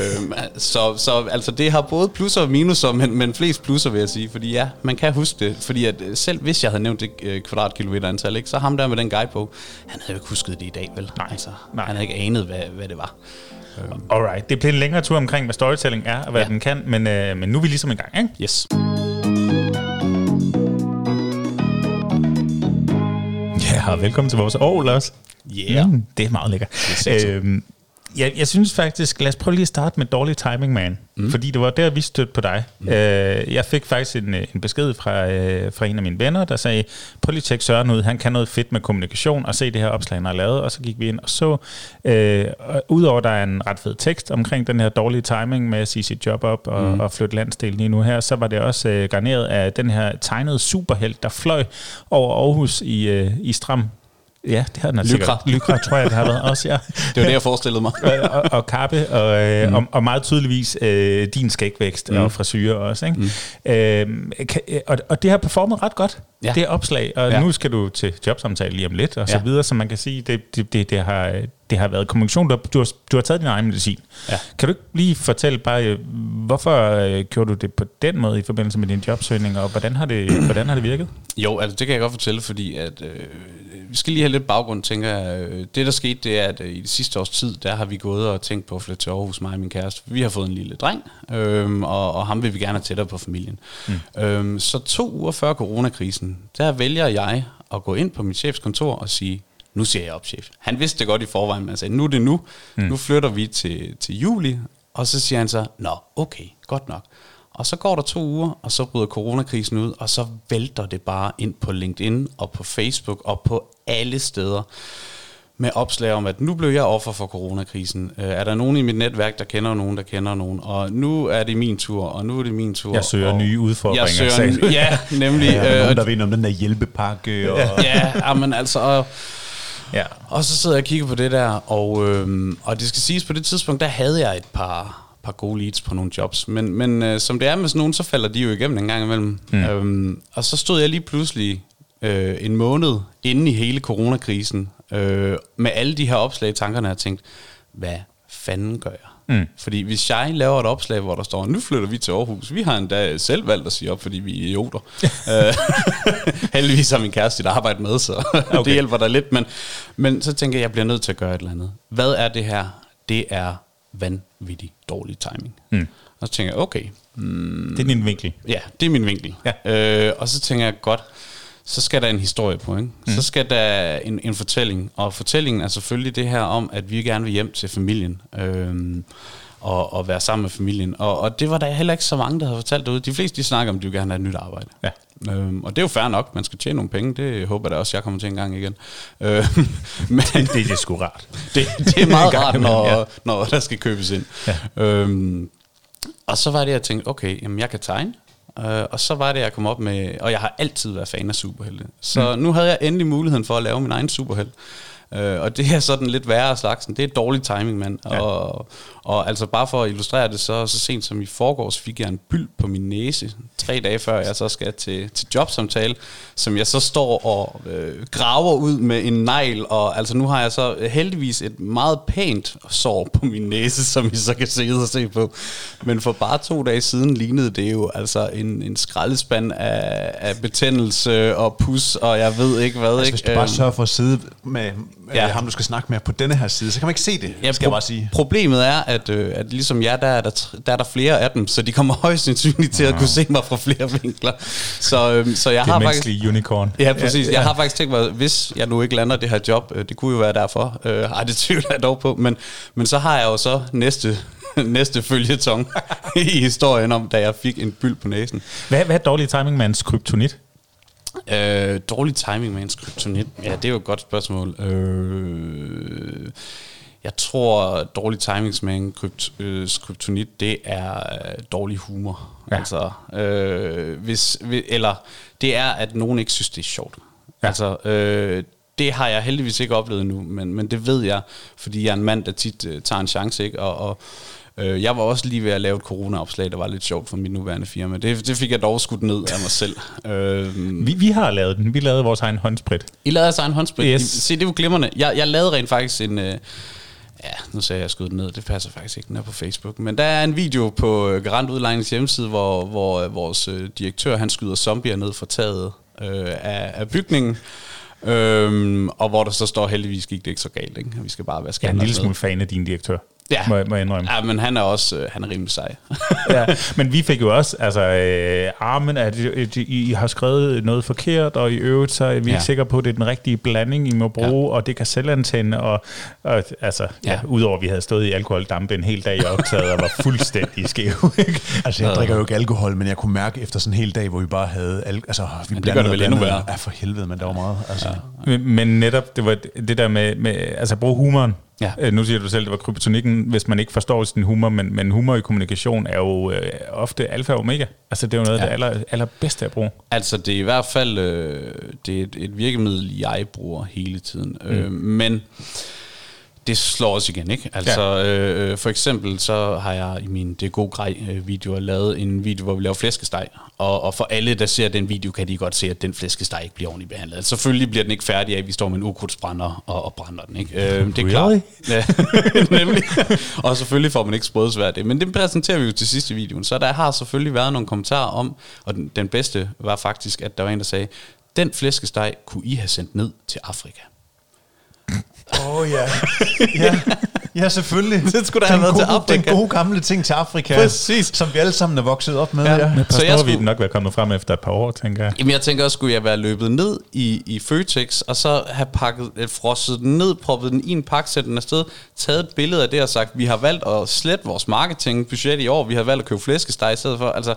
så, så altså, det har både plusser og minuser, men, men flest plusser vil jeg sige. Fordi ja, man kan huske det. Fordi at øh, selv hvis jeg havde nævnt det øh, kvadratkilometer antal, ikke, så ham der med den guidebog, han havde jo ikke husket det i dag, vel? Nej. Altså, Nej. Han havde ikke anet, hvad, hvad det var. Alright, det blev en længere tur omkring, hvad storytelling er og hvad ja. den kan, men, øh, men nu er vi ligesom i gang, ikke? Yes. Ja, velkommen til vores år, også. Yeah. Mm, det er meget lækkert. Øhm, jeg, jeg synes faktisk, lad os prøve lige at starte med dårlig timing, man. Mm. Fordi det var der, vi stødte på dig. Mm. Øh, jeg fik faktisk en, en besked fra, øh, fra en af mine venner, der sagde, prøv lige at tjekke Søren ud, han kan noget fedt med kommunikation, og se det her opslag, han har lavet. Og så gik vi ind og så, øh, og udover der er en ret fed tekst omkring den her dårlige timing med at sige sit job op og, mm. og flytte landsdelen lige nu her, så var det også øh, garneret af den her tegnede superhelt, der fløj over Aarhus i, øh, i stram Ja, det har den altså Lykra. Lykra, tror jeg, det har været også, ja. Det var det, jeg forestillede mig. og, og, og kappe, og, øh, mm. og, og meget tydeligvis øh, din skægvækst mm. og frisyrer også. Ikke? Mm. Øh, kan, og, og det har performet ret godt, ja. det opslag, og ja. nu skal du til jobsamtale lige om lidt, og så ja. videre, så man kan sige, det, det, det, det har det har været kommunikation, du har, du har, du har taget din egen medicin. Ja. Kan du ikke lige fortælle bare, hvorfor øh, gjorde du det på den måde i forbindelse med din jobsøgning, og hvordan har det, hvordan har det virket? Jo, altså det kan jeg godt fortælle, fordi at øh, vi skal lige have lidt baggrund, tænker jeg. Øh, Det, der skete, det er, at øh, i det sidste års tid, der har vi gået og tænkt på at flytte til Aarhus, mig og min kæreste. Vi har fået en lille dreng, øhm, og, og ham vil vi gerne have tættere på familien. Mm. Øhm, så to uger før coronakrisen, der vælger jeg at gå ind på mit chefs kontor og sige, nu siger jeg op, chef. Han vidste det godt i forvejen, men han sagde, nu er det nu. Mm. Nu flytter vi til, til juli. Og så siger han så, nå, okay, godt nok. Og så går der to uger, og så bryder coronakrisen ud, og så vælter det bare ind på LinkedIn og på Facebook og på alle steder med opslag om, at nu blev jeg offer for coronakrisen. Øh, er der nogen i mit netværk, der kender nogen, der kender nogen? Og nu er det min tur, og nu er det min tur. Jeg søger og nye udfordringer, Jeg søger, ja, nemlig. Ja, der er øh, nogen, der ved om den der hjælpepakke. Og, ja, men altså... Og, Ja. og så sidder jeg og kigger på det der, og, øhm, og det skal siges, på det tidspunkt, der havde jeg et par, par gode leads på nogle jobs. Men, men øh, som det er med sådan nogen, så falder de jo igennem en gang imellem. Mm. Øhm, og så stod jeg lige pludselig øh, en måned inde i hele coronakrisen, øh, med alle de her opslag i tankerne, og tænkte, hvad fanden gør jeg? Mm. Fordi hvis jeg laver et opslag, hvor der står, nu flytter vi til Aarhus, vi har endda selv valgt at sige op, fordi vi er idioter. Øh, Heldigvis har min kæreste et arbejde med, så okay. det hjælper der lidt. Men, men så tænker jeg, jeg bliver nødt til at gøre et eller andet. Hvad er det her? Det er vanvittig dårlig timing. Mm. Og så tænker jeg, okay, Det er din vinkel. Ja, det er min vinkel. Ja. Øh, og så tænker jeg, godt, så skal der en historie på, ikke? Mm. Så skal der en, en fortælling. Og fortællingen er selvfølgelig det her om, at vi gerne vil hjem til familien. Øhm, og, og være sammen med familien. Og, og det var der heller ikke så mange, der havde fortalt derude. De fleste, de snakker om, at de vil gerne have et nyt arbejde. Ja. Øhm, og det er jo fair nok. Man skal tjene nogle penge. Det håber jeg da også, jeg kommer til en gang igen. Øhm, men Det, det er sgu rart. det, det er meget rart, når, ja. ja. når der skal købes ind. Ja. Øhm, og så var det, jeg tænkte, okay, jamen jeg kan tegne. Øh, og så var det, jeg kom op med, og jeg har altid været fan af superhelte. Så mm. nu havde jeg endelig muligheden for at lave min egen superhelt. Øh, og det er sådan lidt værre af slagsen. Det er dårlig timing, mand. Ja. Og, og altså bare for at illustrere det, så, så sent som i forgårs fik jeg en byld på min næse, tre dage før jeg så skal til, til jobsamtale, som jeg så står og øh, graver ud med en negl, og altså nu har jeg så heldigvis et meget pænt sår på min næse, som I så kan se og se på. Men for bare to dage siden lignede det jo altså en, en skraldespand af, af betændelse og pus, og jeg ved ikke hvad. altså, ikke? hvis du bare Øhm, sørger for at sidde med Ja. ja. ham, du skal snakke med på denne her side, så kan man ikke se det, ja, skal jeg bare sige. Problemet er, at, øh, at ligesom jer, der er der, der er der flere af dem, så de kommer højst sandsynligt til at kunne se mig fra flere vinkler. Så, øh, så jeg Det har faktisk... unicorn. Ja, præcis. Jeg har faktisk tænkt mig, hvis jeg nu ikke lander det her job, øh, det kunne jo være derfor, øh, ej, det tvivler jeg dog på, men, men så har jeg jo så næste, næste følgetong i historien om, da jeg fik en byld på næsen. Hvad, hvad er dårlig timing med en kryptonit? Øh, dårlig timing med en kryptonit? Ja, det er jo et godt spørgsmål. Øh, jeg tror, dårlig timing med en krypt, øh, kryptonit, det er øh, dårlig humor. Ja. Altså, øh, hvis, vi- eller det er, at nogen ikke synes, det er sjovt. Ja. Altså, øh, det har jeg heldigvis ikke oplevet endnu, men, men det ved jeg, fordi jeg er en mand, der tit øh, tager en chance, ikke? Og, og øh, jeg var også lige ved at lave et corona-opslag, der var lidt sjovt for mit nuværende firma. Det, det fik jeg dog skudt ned af mig selv. Øh, Vi, vi har lavet den. Vi lavede vores egen håndsprit. i lavede altså en håndsprit. Yes. Yes. Se, det jo glimrende. Jeg, jeg lavede rent faktisk en... Øh, ja, nu sagde jeg, den ned. Det passer faktisk ikke, den er på Facebook. Men der er en video på øh, Garant Udlejnings hjemmeside, hvor, hvor øh, vores øh, direktør, han skyder zombier ned fra taget øh, af, af bygningen. Øhm, og hvor der så står, heldigvis gik det ikke så galt. Ikke? Vi skal bare være Jeg er en lille smule fan af din direktør. Ja. Må, jeg- må jeg indrømme. Ja, men han er også øh, han er rimelig sej. ja, men vi fik jo også, altså, øh, armen, at I, I har skrevet noget forkert, og i øvrigt så er vi ja. Ja. ikke sikre på, at det er den rigtige blanding, I må bruge, ja. og det kan selvantænde, og, og altså, ja. Ja, Ja. udover at vi havde stået i alkoholdampe en hel dag i optaget, og var fuldstændig skæv. ikke? Altså, jeg drikker jo ikke alkohol, men jeg kunne mærke efter sådan en hel dag, hvor vi bare havde... Al- altså, vi det gør det vel endnu værre. Ja, for helvede, men der var meget. Altså, ja. Men, men netop, det var det der med, med altså bruge humoren. Ja. Øh, Nu siger du selv, det var kryptonikken, hvis man ikke forstår sin humor, men, men humor i kommunikation er jo øh, ofte alfa og omega. Altså det er jo noget af Ja. det aller, allerbedste at bruge. Altså, det er i hvert fald øh, det er et, et virkemiddel, jeg bruger hele tiden. Mm. Øh, men det slår os igen, ikke? Altså, ja. øh, for eksempel så har jeg i min Det god grej øh, videoer lavet en video, hvor vi laver flæskesteg. Og, og for alle, der ser den video, kan de godt se, at den flæskesteg ikke bliver ordentligt behandlet. Altså, selvfølgelig bliver den ikke færdig af, at vi står med en ukrudtsbrænder og, og brænder den, ikke? Øh, det er Really? klart. Nemlig. og selvfølgelig får man ikke sprødsvær det. Men det præsenterer vi jo til sidste videoen. Så der har selvfølgelig været nogle kommentarer om, og den, den bedste var faktisk, at der var en, der sagde, den flæskesteg kunne I have sendt ned til Afrika. Åh oh, ja. ja. Ja, selvfølgelig. Det skulle da have været til gode- Afrika. Den gode gamle ting til Afrika. Præcis. Som vi alle sammen er vokset op med. Ja. Ja. Så jeg skulle- skulle... nok være kommet frem efter et par år, tænker jeg. Jamen jeg tænker også, skulle jeg være løbet ned i, i Føtex, og så have pakket, øh, frosset den ned, proppet den i en pakke, sætte den afsted, taget et billede af det og sagt, vi har valgt at slette vores marketingbudget i år, vi har valgt at købe flæskesteg i stedet for. Altså,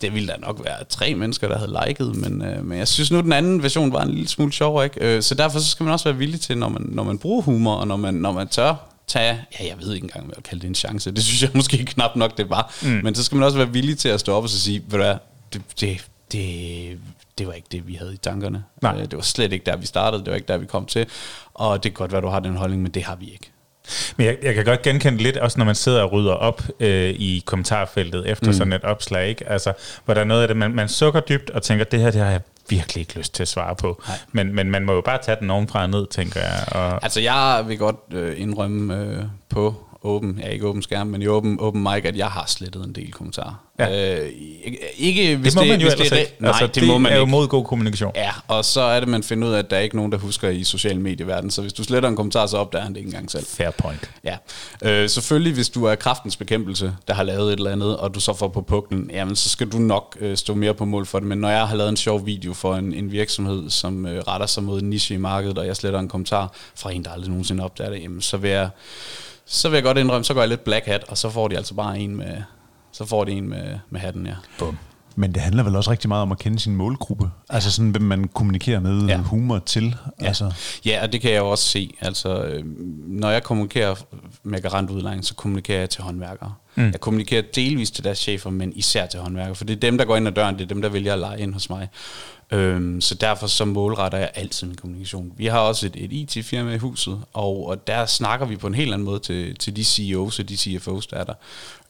det ville da nok være tre mennesker, der havde liket, men, øh, men jeg synes nu, den anden version var en lille smule sjovere, ikke? Øh, så derfor så skal man også være villig til, når man, når man bruger humor, og når man, når man tør tage, ja, jeg ved ikke engang, hvad jeg kalde det en chance, det synes jeg måske knap nok, det var, mm. men så skal man også være villig til at stå op og så sige, ved du hvad, det, det, det, det var ikke det, vi havde i tankerne. Nej. Øh, Det var slet ikke der, vi startede, det var ikke der, vi kom til, og det kan godt være, du har den holdning, men det har vi ikke. Men jeg, jeg kan godt genkende lidt, også når man sidder og rydder op øh, i kommentarfeltet efter mm. sådan et opslag, ikke? Altså, hvor der er noget af det, man, man sukker dybt og tænker, det her, det har jeg virkelig ikke lyst til at svare på. Nej. Men, men man må jo bare tage den ovenfra og ned, tænker jeg. Og, Altså, jeg vil godt øh, indrømme øh, på åben, ja ikke åben skærm, men i åben, åben mic, at jeg har slettet en del kommentarer. Ja. Øh, ikke, hvis det må det, man jo hvis det er ikke. Nej, altså, det, må man er jo mod god kommunikation. Ja, og så er det, man finder ud af, at der er ikke nogen, der husker i social medieverden. Så hvis du sletter en kommentar, så opdager han det ikke engang selv. Fair point. Ja, øh, selvfølgelig hvis du er kraftens bekæmpelse, der har lavet et eller andet, og du så får på puklen, jamen så skal du nok øh, stå mere på mål for det. Men når jeg har lavet en sjov video for en, en virksomhed, som øh, retter sig mod en niche i markedet, og jeg sletter en kommentar fra en, der aldrig nogensinde opdager det, jamen så vil jeg, så vil jeg godt indrømme, så går jeg lidt black hat, og så får de altså bare en med, så får de en med, med hatten, ja. Bum. Men det handler vel også rigtig meget om at kende sin målgruppe. Altså sådan, hvem man kommunikerer med Ja. ja. humor til. Ja. Altså, Ja, og det kan jeg jo også se. Altså, øh, når jeg kommunikerer med garantudlejning, så kommunikerer jeg til håndværkere. Mm. Jeg kommunikerer delvis til deres chefer, men især til håndværkere, for det er dem, der går ind ad døren, det er dem, der vælger at lege ind hos mig. Øhm, så derfor så målretter jeg altid min kommunikation. Vi har også et, et IT-firma i huset, og, og der snakker vi på en helt anden måde til, til de CEOs og de CFOs, der er der.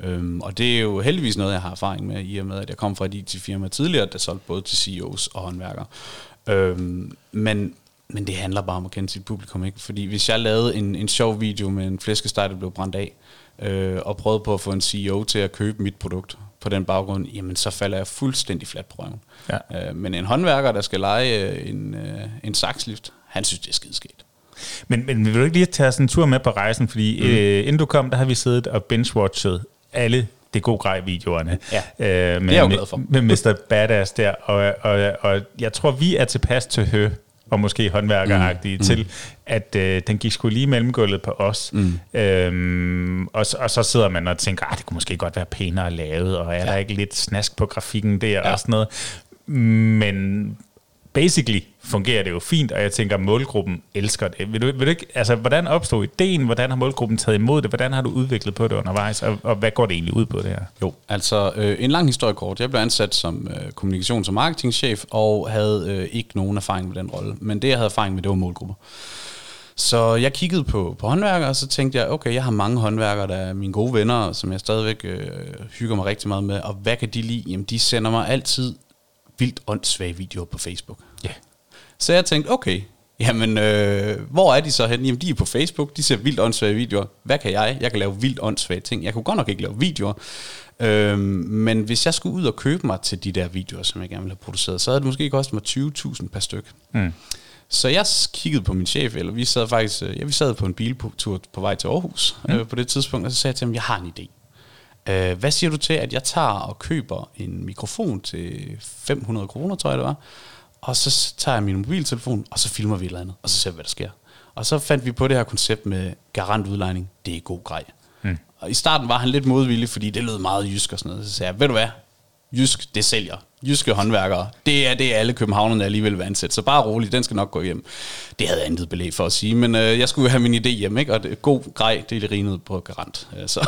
Øhm, og det er jo heldigvis noget, jeg har erfaring med, i og med, at jeg kom fra et IT-firma tidligere, der solgte både til CEOs og håndværkere. Øhm, men, men det handler bare om at kende sit publikum, ikke? Fordi hvis jeg lavede en, en sjov video med en flæskesteg, der blev brændt af, øh, og prøvede på at få en CEO til at købe mit produkt på den baggrund, jamen så falder jeg fuldstændig fladt på røven. Ja. Øh, men en håndværker, der skal lege øh, en, øh, en sakslift, han synes, det er skideskægt. Men, men vil du ikke lige tage sådan en tur med på rejsen? Fordi mm. øh, inden du kom, der har vi siddet og binge-watchet alle det gode grej videoerne. Ja, øh, med, det er jeg jo glad for. Med Mr. Badass der. Og, og, og jeg tror, vi er tilpas til hø og måske håndværkeragtige mm. til, at øh, den gik sgu lige mellem gulvet på os. Mm. Øhm, og, så- og så sidder man og tænker, at det kunne måske godt være pænere lavet, og er ja. der ikke lidt snask på grafikken der ja. og sådan noget. Men basically fungerer det jo fint, og jeg tænker, at målgruppen elsker det. Vil du, vil du ikke, altså, hvordan opstod ideen? Hvordan har målgruppen taget imod det? Hvordan har du udviklet på det undervejs? Og, og hvad går det egentlig ud på det her? Jo, altså øh, en lang historie kort. Jeg blev ansat som øh, kommunikations- og marketingchef, og havde øh, ikke nogen erfaring med den rolle. Men det, jeg havde erfaring med, det var målgrupper. Så jeg kiggede på, på håndværkere, og så tænkte jeg, okay, jeg har mange håndværkere, der er mine gode venner, som jeg stadigvæk øh, hygger mig rigtig meget med. Og hvad kan de lide? Jamen, de sender mig altid vildt åndssvage videoer på Facebook. Så jeg tænkte, okay, jamen, øh, hvor er de så henne? Jamen, de er på Facebook, de ser vildt åndssvage videoer. Hvad kan jeg? Jeg kan lave vildt åndssvage ting. Jeg kunne godt nok ikke lave videoer. Øhm, men hvis jeg skulle ud og købe mig til de der videoer, som jeg gerne ville have produceret, så havde det måske kostet mig 20.000 per styk. Mm. Så jeg kiggede på min chef, eller vi sad faktisk, øh, ja, vi sad på en biltur på vej til Aarhus mm. øh, på det tidspunkt, og så sagde jeg til ham, jeg har en idé. Øh, hvad siger du til, at jeg tager og køber en mikrofon til 500 kroner, tror jeg det var, og så tager jeg min mobiltelefon, og så filmer vi et eller andet, og så ser vi, hvad der sker. Og så fandt vi på det her koncept med garantudlejning. Det er god grej. Mm. Og i starten var han lidt modvillig, fordi det lød meget jysk og sådan noget. Så sagde jeg, ved du hvad, jysk, det sælger. Jyske håndværkere, det er det, alle københavnerne alligevel vil ansætte. Så bare roligt, den skal nok gå hjem. Det havde jeg intet belæg for at sige, men øh, jeg skulle jo have min idé hjem, ikke? og det, god grej, det er rinet på garant. Øh, Så.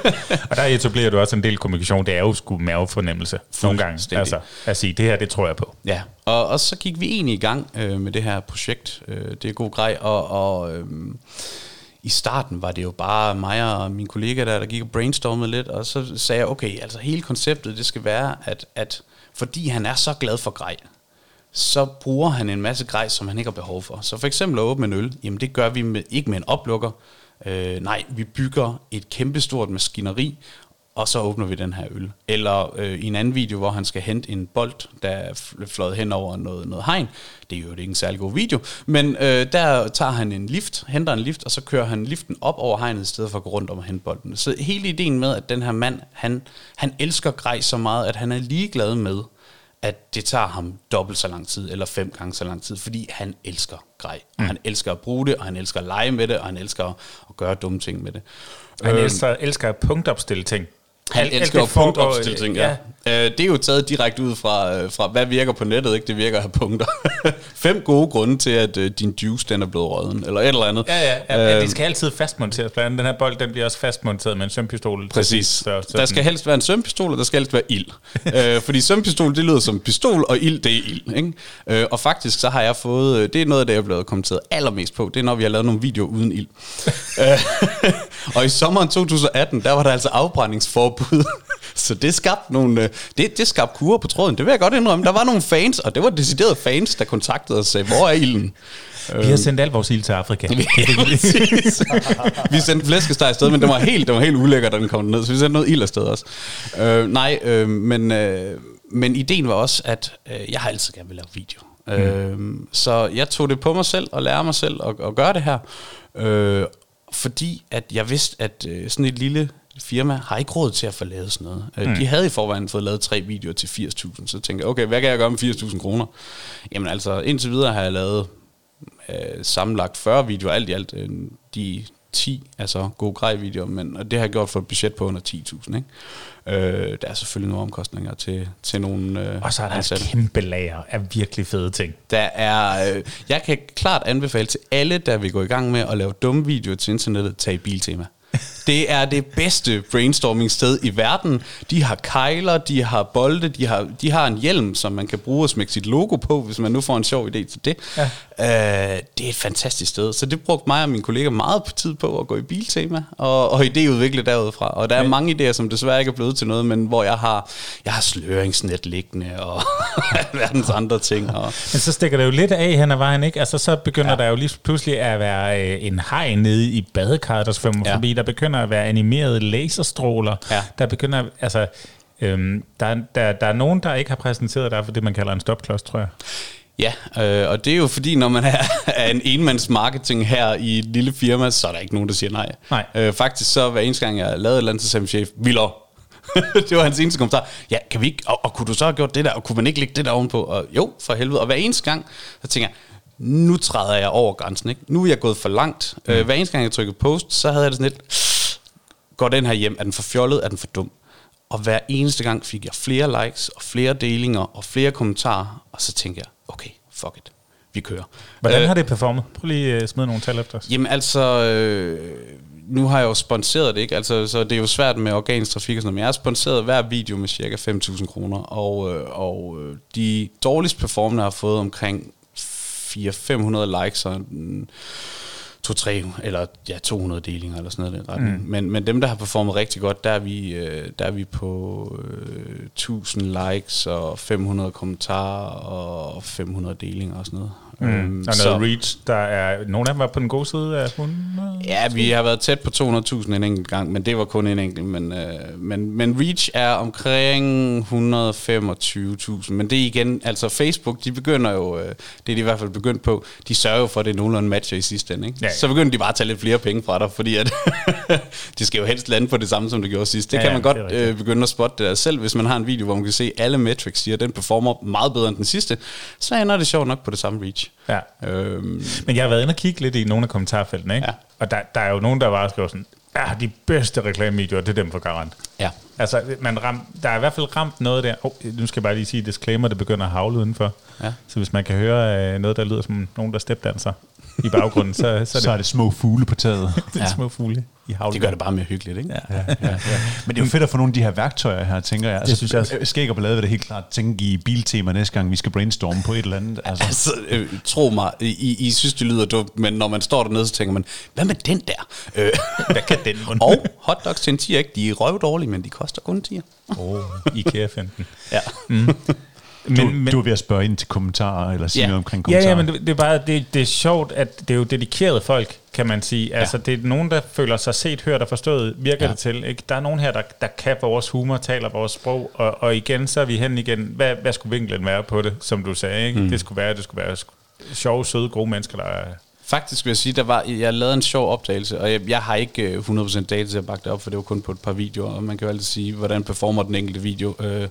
Og der etablerer du også en del kommunikation. Det er jo sgu mavefornemmelse nogle gange. Altså, at sige, det her, det tror jeg på. Ja, og, og så gik vi egentlig i gang øh, med det her projekt. Øh, det er god grej, og, og øh, i starten var det jo bare mig og min kollega der, der gik og brainstormede lidt, og så sagde jeg, okay, altså hele konceptet, det skal være, at, at fordi han er så glad for grej, så bruger han en masse grej, som han ikke har behov for. Så for eksempel at åbne en øl, jamen det gør vi med, ikke med en oplukker. Øh, nej, vi bygger et kæmpestort maskineri, og så åbner vi den her øl. Eller øh, i en anden video, hvor han skal hente en bold, der er fl- fløjet hen over noget, noget hegn. Det er jo ikke en særlig god video. Men øh, der tager han en lift, henter en lift, og så kører han liften op over hegnet, i stedet for at gå rundt om og hente bolden. Så hele ideen med, at den her mand, han, han elsker grej så meget, at han er ligeglad med, at det tager ham dobbelt så lang tid, eller fem gange så lang tid, fordi han elsker grej. Og han elsker at bruge det, og han elsker at lege med det, og han elsker at, gøre dumme ting med det. Han elsker, elsker at punktopstille ting. Han Alt- elsker foregår- punktopstille ting, ja. ja. Det er jo taget direkte ud fra, øh, fra, hvad virker på nettet, ikke? Det virker at have punkter. Fem gode grunde til, at øh, din juice, den er blevet rødden, eller et eller andet. Ja, ja, ja, ja Øh, det skal altid fastmonteres. Blandt andet den her bold, den bliver også fastmonteret med en sømpistol. Præcis. Så, så der skal helst være en sømpistol, og der skal helst være ild. øh, fordi sømpistol, det lyder som pistol, og ild, det er ild. Ikke? Øh, og faktisk, så har jeg fået, øh, det er noget af det, jeg er blevet kommenteret allermest på, det er, når vi har lavet nogle videoer uden ild. Øh, og i sommeren 2018, der var der altså afbrændingsforbud. Så det skabte nogle, øh, det, det skabte kurer på tråden, det vil jeg godt indrømme. Der var nogle fans, og det var deciderede fans, der kontaktede os og sagde, hvor er ilden? Vi har sendt al vores ild til Afrika. Præcis. vi sendte flæskesteg afsted, men det var helt, det var helt ulækkert, da den kom ned, så vi sendte noget ild afsted også. Øh, nej, øh, men, øh, men ideen var også, at øh, jeg har altid gerne vil lave video. Mm. Øh, så jeg tog det på mig selv og lære mig selv at, at gøre det her. Øh, fordi at jeg vidste, at øh, sådan et lille firma har ikke råd til at få lavet sådan noget. Mm. De havde i forvejen fået lavet tre videoer til 80.000, så tænkte jeg, okay, hvad kan jeg gøre med 80.000 kroner? Jamen altså, indtil videre har jeg lavet øh, sammenlagt 40 videoer, alt i alt øh, de 10, altså gode grej videoer, men og det har jeg gjort for et budget på under 10.000, ikke? Øh, der er selvfølgelig nogle omkostninger til, til nogle øh, Og så er der et ansatte. kæmpe lager af virkelig fede ting. Der er, øh, jeg kan klart anbefale til alle, der vil gå i gang med at lave dumme videoer til internettet, tag i biltema. Det er det bedste brainstorming sted i verden. De har kejler, de har bolde, de har, de har en hjelm, som man kan bruge og smække sit logo på, hvis man nu får en sjov idé til det. Ja. Øh, det er et fantastisk sted. Så det brugte mig og mine kolleger meget på tid på at gå i biltema og, og idéudvikle derudfra. Og der er mange idéer, som desværre ikke er blevet til noget, men hvor jeg har, jeg har sløringsnet liggende og verdens andre ting. Og, Men så stikker det jo lidt af hen ad vejen, ikke? Altså, så begynder ja. der jo lige pludselig at være øh, en hej nede i badekarret, der svømmer. Ja. forbi. Der begynder at være animerede laserstråler. Ja. Der begynder, altså... Øhm, der, der, der er nogen, der ikke har præsenteret dig for det, man kalder en stopklods, tror jeg. Ja, øh, og det er jo fordi, når man er, er en enmands marketing her i et lille firma, så er der ikke nogen, der siger nej. Nej. Øh, faktisk så hver eneste gang, jeg lavede et eller andet, så sagde min chef, Vildor. det var hans eneste kommentar. Ja, kan vi ikke, og, og, kunne du så have gjort det der, og kunne man ikke lægge det der ovenpå? Og jo, for helvede. Og hver eneste gang, så tænker jeg, nu træder jeg over grænsen. Ikke? Nu er jeg gået for langt. Mm. Øh, hver eneste gang, jeg trykkede post, så havde jeg det sådan lidt, går den her hjem? Er den for fjollet? Er den for dum? Og hver eneste gang fik jeg flere likes, og flere delinger, og flere kommentarer, og så tænkte jeg, okay, fuck it, vi kører. Hvordan Øh, har det performet? Prøv lige at smide nogle tal efter os. Jamen altså, øh, nu har jeg jo sponseret det, ikke? Altså, så det er jo svært med organisk trafik og sådan noget, men jeg har sponseret hver video med cirka 5.000 kroner, og, øh, og øh, de dårligst performende har fået omkring 400-500 likes og en, to, tre, eller ja, 200 delinger eller sådan noget. Mm. Men, men dem, der har performet rigtig godt, der er vi, øh, der er vi på øh, 1000 likes og 500 kommentarer og 500 delinger og sådan noget. Mm. Øhm, Og noget så- reach, der er... Nogle af dem var på den gode side af 100. Ja, vi har været tæt på 200.000 en enkelt gang, men det var kun en enkelt. Men, øh, men, men Reach er omkring 125.000. Men det er igen, altså Facebook, de begynder jo, øh, det er de i hvert fald begyndt på, de sørger jo for, at det er nogenlunde matcher i sidste ende. Ikke? Ja, ja. Så begynder de bare at tage lidt flere penge fra dig, fordi at de skal jo helst lande på det samme, som det gjorde sidst. Det Ja, kan ja, man godt er rigtigt. øh, begynde at spotte det der. Selv hvis man har en video, hvor man kan se alle metrics, siger, at den performer meget bedre end den sidste, så ender det sjovt nok på det samme Reach. Ja. Øhm, Men jeg har været inde og kigge lidt i nogle af kommentarfeltene, ikke? Ja. Og der, der er jo nogen, der bare skriver sådan, ja, de bedste reklamevideoer, det er dem for garant. ja. Altså, man ram, der er i hvert fald ramt noget der. Oh, nu skal jeg bare lige sige disclaimer, det begynder at havle udenfor. Ja. Så hvis man kan høre øh, noget, der lyder som nogen, der stepdanser i baggrunden, så, så er det, Så er det små fugle på taget. det er Ja. små fugle i havlen. Det gør det bare mere hyggeligt, ikke? Ja. Ja, ja, ja. Men det er jo fedt at få nogle af de her værktøjer her, tænker jeg. Altså, synes jeg også. Skæg og ballade vil det helt klart tænke i biltema næste gang, vi skal brainstorme på et eller andet. Altså, Altså, øh, tro mig, I, I synes, det lyder dumt, men når man står dernede, så tænker man, hvad med den der? Øh, Hvad kan den og hotdogs til en 10, ikke? De er røvdårlige, men de koster kun en 10. oh, IKEA-15. Ja. Men, du, men, du er ved at spørge ind til kommentarer, eller sige Ja. noget omkring kommentarer. Ja, ja, men det, det er bare det, det er sjovt, at det er jo dedikerede folk, kan man sige. Altså, det er nogen, der føler sig set, hørt og forstået, virker Ja. ja. det til. Ikke? Der er nogen her, der, der kan vores humor, taler vores sprog, og, og igen, så er vi hen igen. Hvad, hvad skulle vinklen være på det, som du sagde? Ikke? Mm. Det skulle være, det skulle være sjove, søde, gode mennesker, der er... Faktisk vil jeg sige, der var, jeg lavede en sjov opdagelse, og jeg, jeg har ikke øh, 100% data til at bakke det op, for det var kun på et par videoer, og man kan jo altid sige, hvordan performer den enkelte video. Øh, du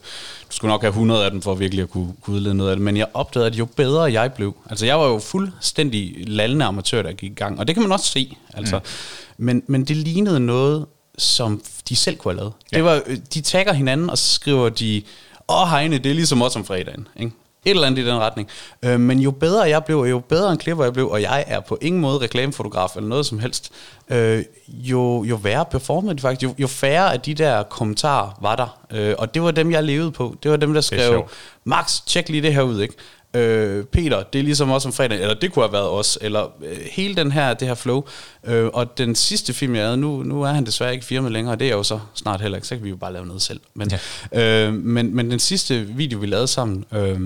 skulle nok have 100 af dem, for virkelig at kunne, kunne udlede noget af det, men jeg opdagede, at jo bedre jeg blev, altså jeg var jo fuldstændig lallende amatør, der gik i gang, og det kan man også se, altså. Mm. Men, men det lignede noget, som de selv kunne have lavet. Ja. Det var, øh, de tagger hinanden, og så skriver de, åh Heine, det er ligesom os om fredagen, ikke? Et eller andet i den retning. Øh, men jo bedre jeg blev, og jo bedre en klipper jeg blev, og jeg er på ingen måde reklamefotograf eller noget som helst, øh, jo, jo værre performede de faktisk. Jo, jo færre af de der kommentarer var der. Øh, og det var dem, jeg levede på. Det var dem, der skrev. Max, tjek lige det her ud, ikke? Øh, Peter, det er ligesom også om fredag, eller det kunne have været os, eller øh, hele den her, det her flow. Øh, og den sidste film, jeg lavede, nu, nu er han desværre ikke firma længere, og det er jeg jo så snart heller ikke, så kan vi jo bare lave noget selv. Men, ja. øh, men, men den sidste video, vi lavede sammen, øh,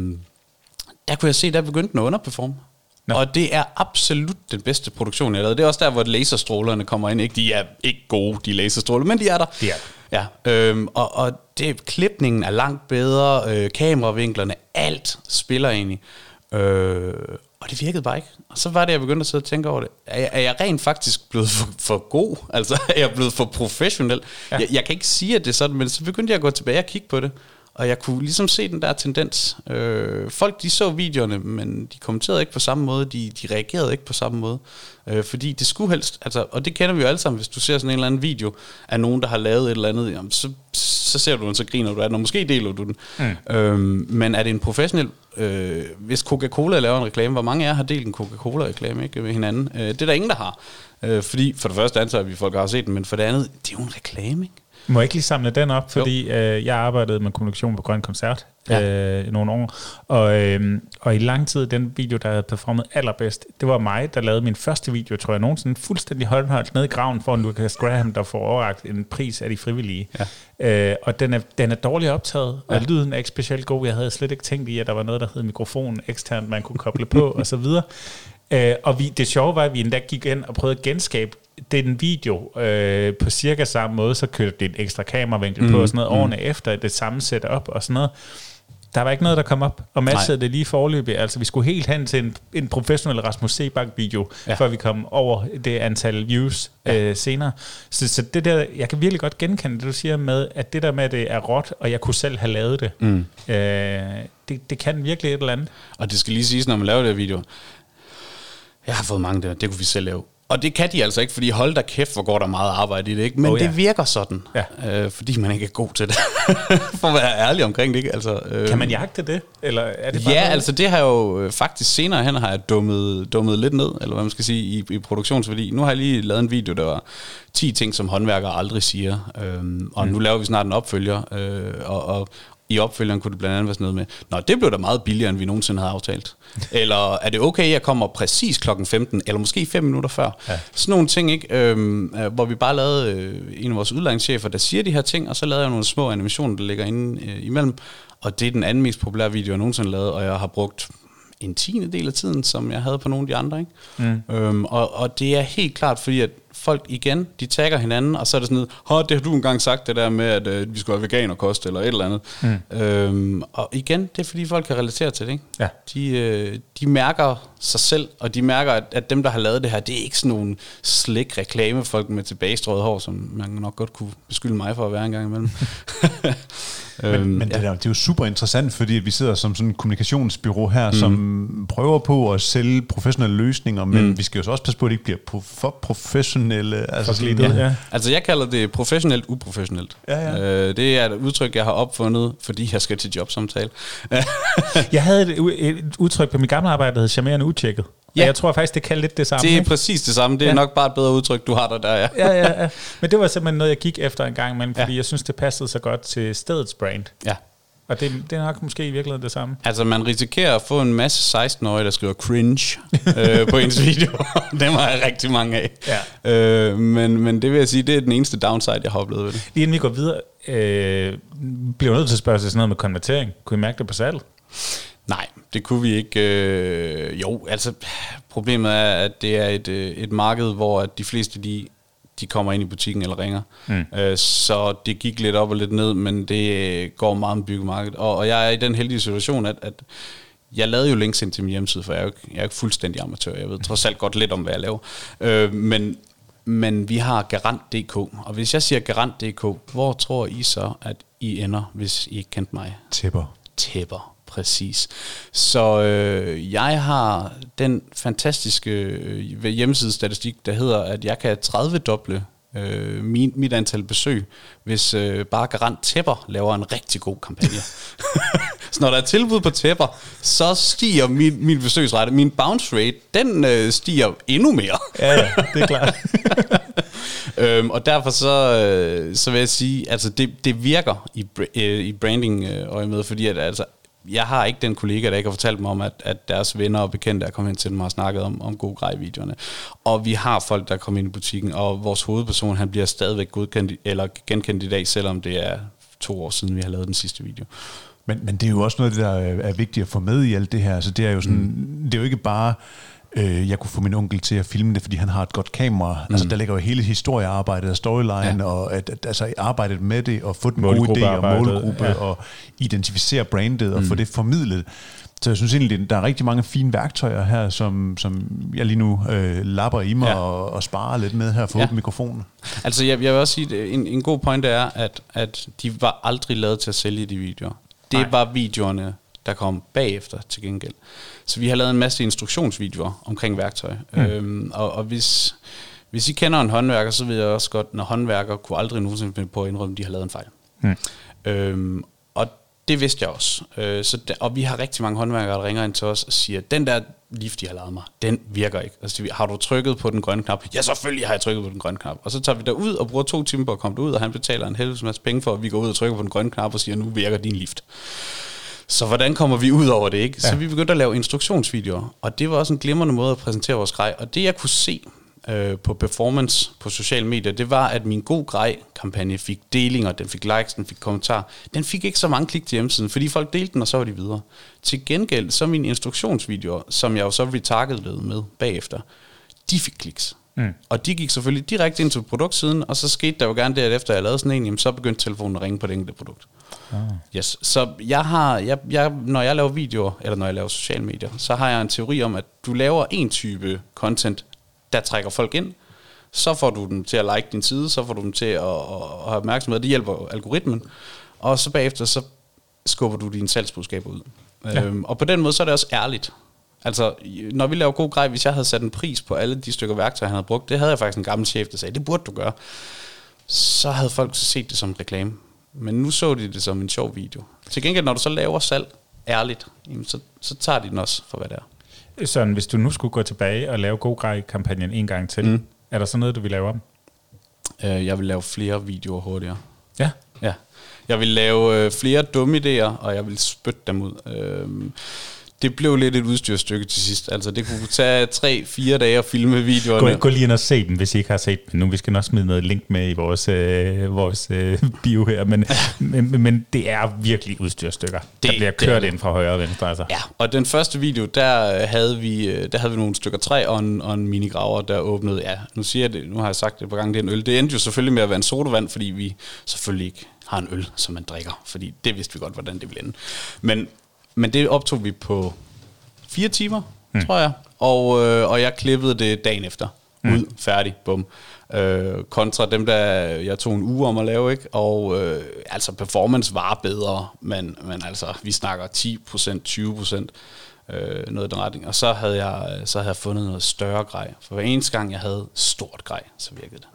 der kunne jeg se, der begyndte den at underperforme. Nå. Og det er absolut den bedste produktion, jeg har lavet. Det er også der, hvor laserstrålerne kommer ind. Ikke? De er ikke gode, de laserstråler, men de er der. De er Ja, øhm, og, og det, klipningen er langt bedre, øh, kameravinklerne, alt spiller egentlig. Øh, og det virkede bare ikke. Og så var det, jeg begyndte at sidde og tænke over det. Er jeg, er jeg rent faktisk blevet for, for god? Altså, er jeg blevet for professionel? Ja. Jeg, jeg kan ikke sige, at det er sådan, men så begyndte jeg at gå tilbage og kigge på det. Og jeg kunne ligesom se den der tendens. Øh, folk, de så videoerne, men de kommenterede ikke på samme måde. De, de reagerede ikke på samme måde. Øh, fordi det skulle helst, altså, og det kender vi jo alle sammen, hvis du ser sådan en eller anden video af nogen, der har lavet et eller andet, jamen, så, så ser du den, så griner du af den, og måske deler du den. Mm. Øhm, men er det en professionel, øh, hvis Coca-Cola laver en reklame, hvor mange af jer har delt en Coca-Cola-reklame ikke, med hinanden? Øh, det er der ingen, der har. Øh, fordi for det første antager vi, at folk har set den, men for det andet, det er jo en reklame, ikke? Må jeg ikke lige samle den op, fordi øh, jeg arbejdede med kommunikation på Grøn Koncert Ja. øh, nogle år, og, øh, og i lang tid, den video, der havde performet allerbedst, det var mig, der lavede min første video, tror jeg, nogensinde fuldstændig håndholdt ned i graven for Lucas Graham, der får overragt en pris af de frivillige. Ja. Øh, og den er, den er dårligt optaget, og Ja. lyden er ikke specielt god. Jeg havde slet ikke tænkt i, at der var noget, der hed mikrofon eksternt, man kunne koble på, og så videre. Øh, og vi, det sjove var, at vi endda gik ind og prøvede at genskabe den video øh, på cirka samme måde, så kørte det et ekstra kameravinkel mm, på og sådan noget, årene efter det samme setup og sådan noget. Der var ikke noget, der kom op, og matchede det lige forløbig. Altså, vi skulle helt hen til en, en professionel Rasmus Sebak-video, Ja. før vi kom over det antal views ja. øh, senere. Så, så det der, jeg kan virkelig godt genkende det, du siger med, at det der med, at det er råt, og jeg kunne selv have lavet det, mm. øh, det, det kan virkelig et eller andet. Og det skal lige siges, når man laver det video. Jeg har fået mange der, det kunne vi selv lave. Og det kan de altså ikke, fordi hold da kæft, hvor går der meget arbejde i det, ikke? Men Oh, ja. det virker sådan, Ja. øh, fordi man ikke er god til det. For at være ærlig omkring det, ikke? Altså, øh, Kan man jagte det? Eller er det bare Ja, noget- altså det har jeg jo øh, faktisk senere hen har jeg dummet, dummet lidt ned, eller hvad man skal sige, i, i produktionsværdi. Nu har jeg lige lavet en video, der var 10 ting, som håndværkere aldrig siger. Øhm, og mm. nu laver vi snart en opfølger, øh, og, og i opfølgeren kunne det blandt andet være sådan noget med, Nå, det blev da meget billigere, end vi nogensinde havde aftalt. eller er det okay, jeg kommer præcis klokken 15, eller måske 5 minutter før? Ja. Sådan nogle ting, ikke? Øhm, øh, hvor vi bare lavede øh, en af vores udlejningschefer, der siger de her ting, og så lavede jeg nogle små animationer, der ligger inde øh, imellem. Og det er den anden mest populære video, jeg nogensinde lavet, og jeg har brugt en tiende del af tiden, som jeg havde på nogle af de andre. Ikke? Mm. Øhm, og, og det er helt klart, fordi at folk igen, de tagger hinanden, og så er det sådan noget, Hå, det har du engang sagt, det der med, at øh, vi skulle have veganerkost, eller et eller andet. Mm. Øhm, og igen, det er fordi folk kan relatere til det. Ikke? Ja. De, øh, de mærker sig selv, og de mærker, at, at dem, der har lavet det her, det er ikke sådan nogle slik reklamefolk med tilbagestrøget hår, som man nok godt kunne beskylde mig for at være en gang imellem. Men, men det, der, det er jo super interessant, fordi at vi sidder som sådan en kommunikationsbyrå her, mm. som prøver på at sælge professionelle løsninger, men mm. vi skal jo så også passe på, at det ikke bliver pro- for professionelle. Altså sådan, glittet, ja. Altså, jeg kalder det professionelt uprofessionelt. Ja, ja. Øh, det er et udtryk, jeg har opfundet, fordi jeg skal til jobsamtale. Jeg havde et, et udtryk på mit gamle arbejde, der hed charmerende utjekket. Ja. Og jeg tror faktisk, det kan lidt det samme. det er ikke? præcis det samme. Det er Ja. nok bare et bedre udtryk, du har der der, ja. ja, ja, ja. Men det var simpelthen noget, jeg gik efter en gang imellem, fordi Ja. jeg synes, det passede så godt til stedets brand. ja. Og det, det er nok måske i virkeligheden det samme. Altså, man risikerer at få en masse 16-årige, der skriver cringe øh, på ens video. Dem har jeg rigtig mange af. Ja. Øh, men, men det vil jeg sige, det er den eneste downside, jeg har oplevet ved det. Lige inden vi går videre, øh, bliver nødt til at spørge til sådan noget med konvertering. Kunne I mærke det på salget? Nej, det kunne vi ikke. Øh, jo, altså problemet er, at det er et, øh, et marked, hvor at de fleste de, de kommer ind i butikken eller ringer. Mm. Øh, så det gik lidt op og lidt ned, men det øh, går meget med byggemarkedet. Og, og jeg er i den heldige situation, at, at jeg lavede jo links ind til min hjemmeside, for jeg er jo ikke, jeg er ikke fuldstændig amatør. Jeg ved trods alt godt lidt om, hvad jeg laver. Øh, men, men vi har Garant.dk, og hvis jeg siger Garant.dk, hvor tror I så, at I ender, hvis I ikke kendte mig? Tæpper. Tæpper præcis. Så øh, jeg har den fantastiske øh, hjemmesidestatistik, der hedder, at jeg kan 30 doble øh, min, mit antal besøg, hvis øh, bare Garant Tæpper laver en rigtig god kampagne. så når der er tilbud på tæpper, så stiger min, min besøgsrate. Min bounce rate, den øh, stiger endnu mere. ja, ja, det er klart. øhm, og derfor så, øh, så vil jeg sige, altså det, det virker i, øh, i branding øh, med, fordi at altså jeg har ikke den kollega, der ikke har fortalt mig om, at, at deres venner og bekendte er kommet ind til dem og har snakket om, om gode grej-videoerne. Og vi har folk, der kommer ind i butikken, og vores hovedperson, han bliver stadigvæk godkendt, eller genkendt i dag, selvom det er to år siden, vi har lavet den sidste video. Men, men det er jo også noget, der er vigtigt at få med i alt det her. Så det er jo sådan, mm. det er jo ikke bare Øh, jeg kunne få min onkel til at filme det, fordi han har et godt kamera. Mm. Altså, der ligger jo hele historiearbejdet og storyline, ja. og at, at, altså, arbejdet med det, og få den gode idé og målgruppe, ja. og identificere brandet, og mm. få det formidlet. Så jeg synes egentlig, der er rigtig mange fine værktøjer her, som, som jeg lige nu øh, lapper i mig ja. og, og sparer lidt med her for ja. mikrofonen. Altså jeg, jeg vil også sige, at en, en god point er, at, at de var aldrig lavet til at sælge de videoer. Det Nej. var videoerne, der kom bagefter til gengæld. Så vi har lavet en masse instruktionsvideoer omkring værktøj. Mm. Øhm, og, og hvis, hvis I kender en håndværker, så ved jeg også godt, når håndværker kunne aldrig nogensinde finde på at indrømme, at de har lavet en fejl. Mm. Øhm, og det vidste jeg også. Øh, så der, og vi har rigtig mange håndværkere, der ringer ind til os og siger, den der lift, de har lavet mig, den virker ikke. Altså, har du trykket på den grønne knap? Ja, selvfølgelig har jeg trykket på den grønne knap. Og så tager vi derud og bruger to timer på at komme ud, og han betaler en helvedes masse penge for, at vi går ud og trykker på den grønne knap og siger, nu virker din lift. Så hvordan kommer vi ud over det, ikke? Ja. Så vi begyndte at lave instruktionsvideoer, og det var også en glimrende måde at præsentere vores grej. Og det jeg kunne se øh, på performance på sociale medier, det var, at min god grej-kampagne fik delinger, den fik likes, den fik kommentarer. Den fik ikke så mange klik til hjemmesiden, fordi folk delte den, og så var de videre. Til gengæld, så mine instruktionsvideoer, som jeg jo så retargetede med bagefter, de fik kliks. Mm. Og de gik selvfølgelig direkte ind til produktsiden, og så skete der jo gerne det, at efter jeg lavede sådan en, jamen, så begyndte telefonen at ringe på det enkelte produkt. Ah. Yes. Så jeg har, jeg, jeg, når jeg laver videoer, eller når jeg laver sociale medier, så har jeg en teori om, at du laver en type content, der trækker folk ind, så får du dem til at like din side, så får du dem til at, at have opmærksomhed, det hjælper algoritmen, og så bagefter, så skubber du dine salgsbudskaber ud. Ja. Øhm, og på den måde, så er det også ærligt. Altså, når vi laver god grej, hvis jeg havde sat en pris på alle de stykker værktøj, han havde brugt, det havde jeg faktisk en gammel chef, der sagde, det burde du gøre. Så havde folk set det som reklame. Men nu så de det som en sjov video. Til gengæld, når du så laver salg ærligt, så, så tager de den også for, hvad det er. Sådan, hvis du nu skulle gå tilbage og lave god grej-kampagnen en gang til, mm. er der så noget, du vil lave om? Uh, jeg vil lave flere videoer hurtigere. Ja? Ja. Jeg vil lave uh, flere dumme idéer, og jeg vil spytte dem ud. Uh, det blev lidt et udstyrstykke til sidst. Altså, det kunne tage 3-4 dage at filme videoerne. Gå, gå lige ind og se dem, hvis I ikke har set dem nu. Vi skal nok smide noget link med i vores, øh, vores øh, bio her, men, men, men det er virkelig udstyrstykker, det, der bliver kørt det ind fra højre og venstre. Altså. Ja, og den første video, der havde vi, øh, der havde vi nogle stykker træ og en, og en minigraver, der åbnede, ja, nu siger jeg det, nu har jeg sagt det på gang, det er en øl. Det endte jo selvfølgelig med at være en sodavand, fordi vi selvfølgelig ikke har en øl, som man drikker, fordi det vidste vi godt, hvordan det ville ende. Men men det optog vi på fire timer, mm. tror jeg. Og, øh, og jeg klippede det dagen efter. Mm. Ud, færdig, bum. Øh, kontra dem, der jeg tog en uge om at lave, ikke? Og øh, altså performance var bedre, men, men altså, vi snakker 10%, 20%. Øh, noget i den retning. Og så havde, jeg, så havde jeg fundet noget større grej. For hver eneste gang, jeg havde stort grej, så virkede det.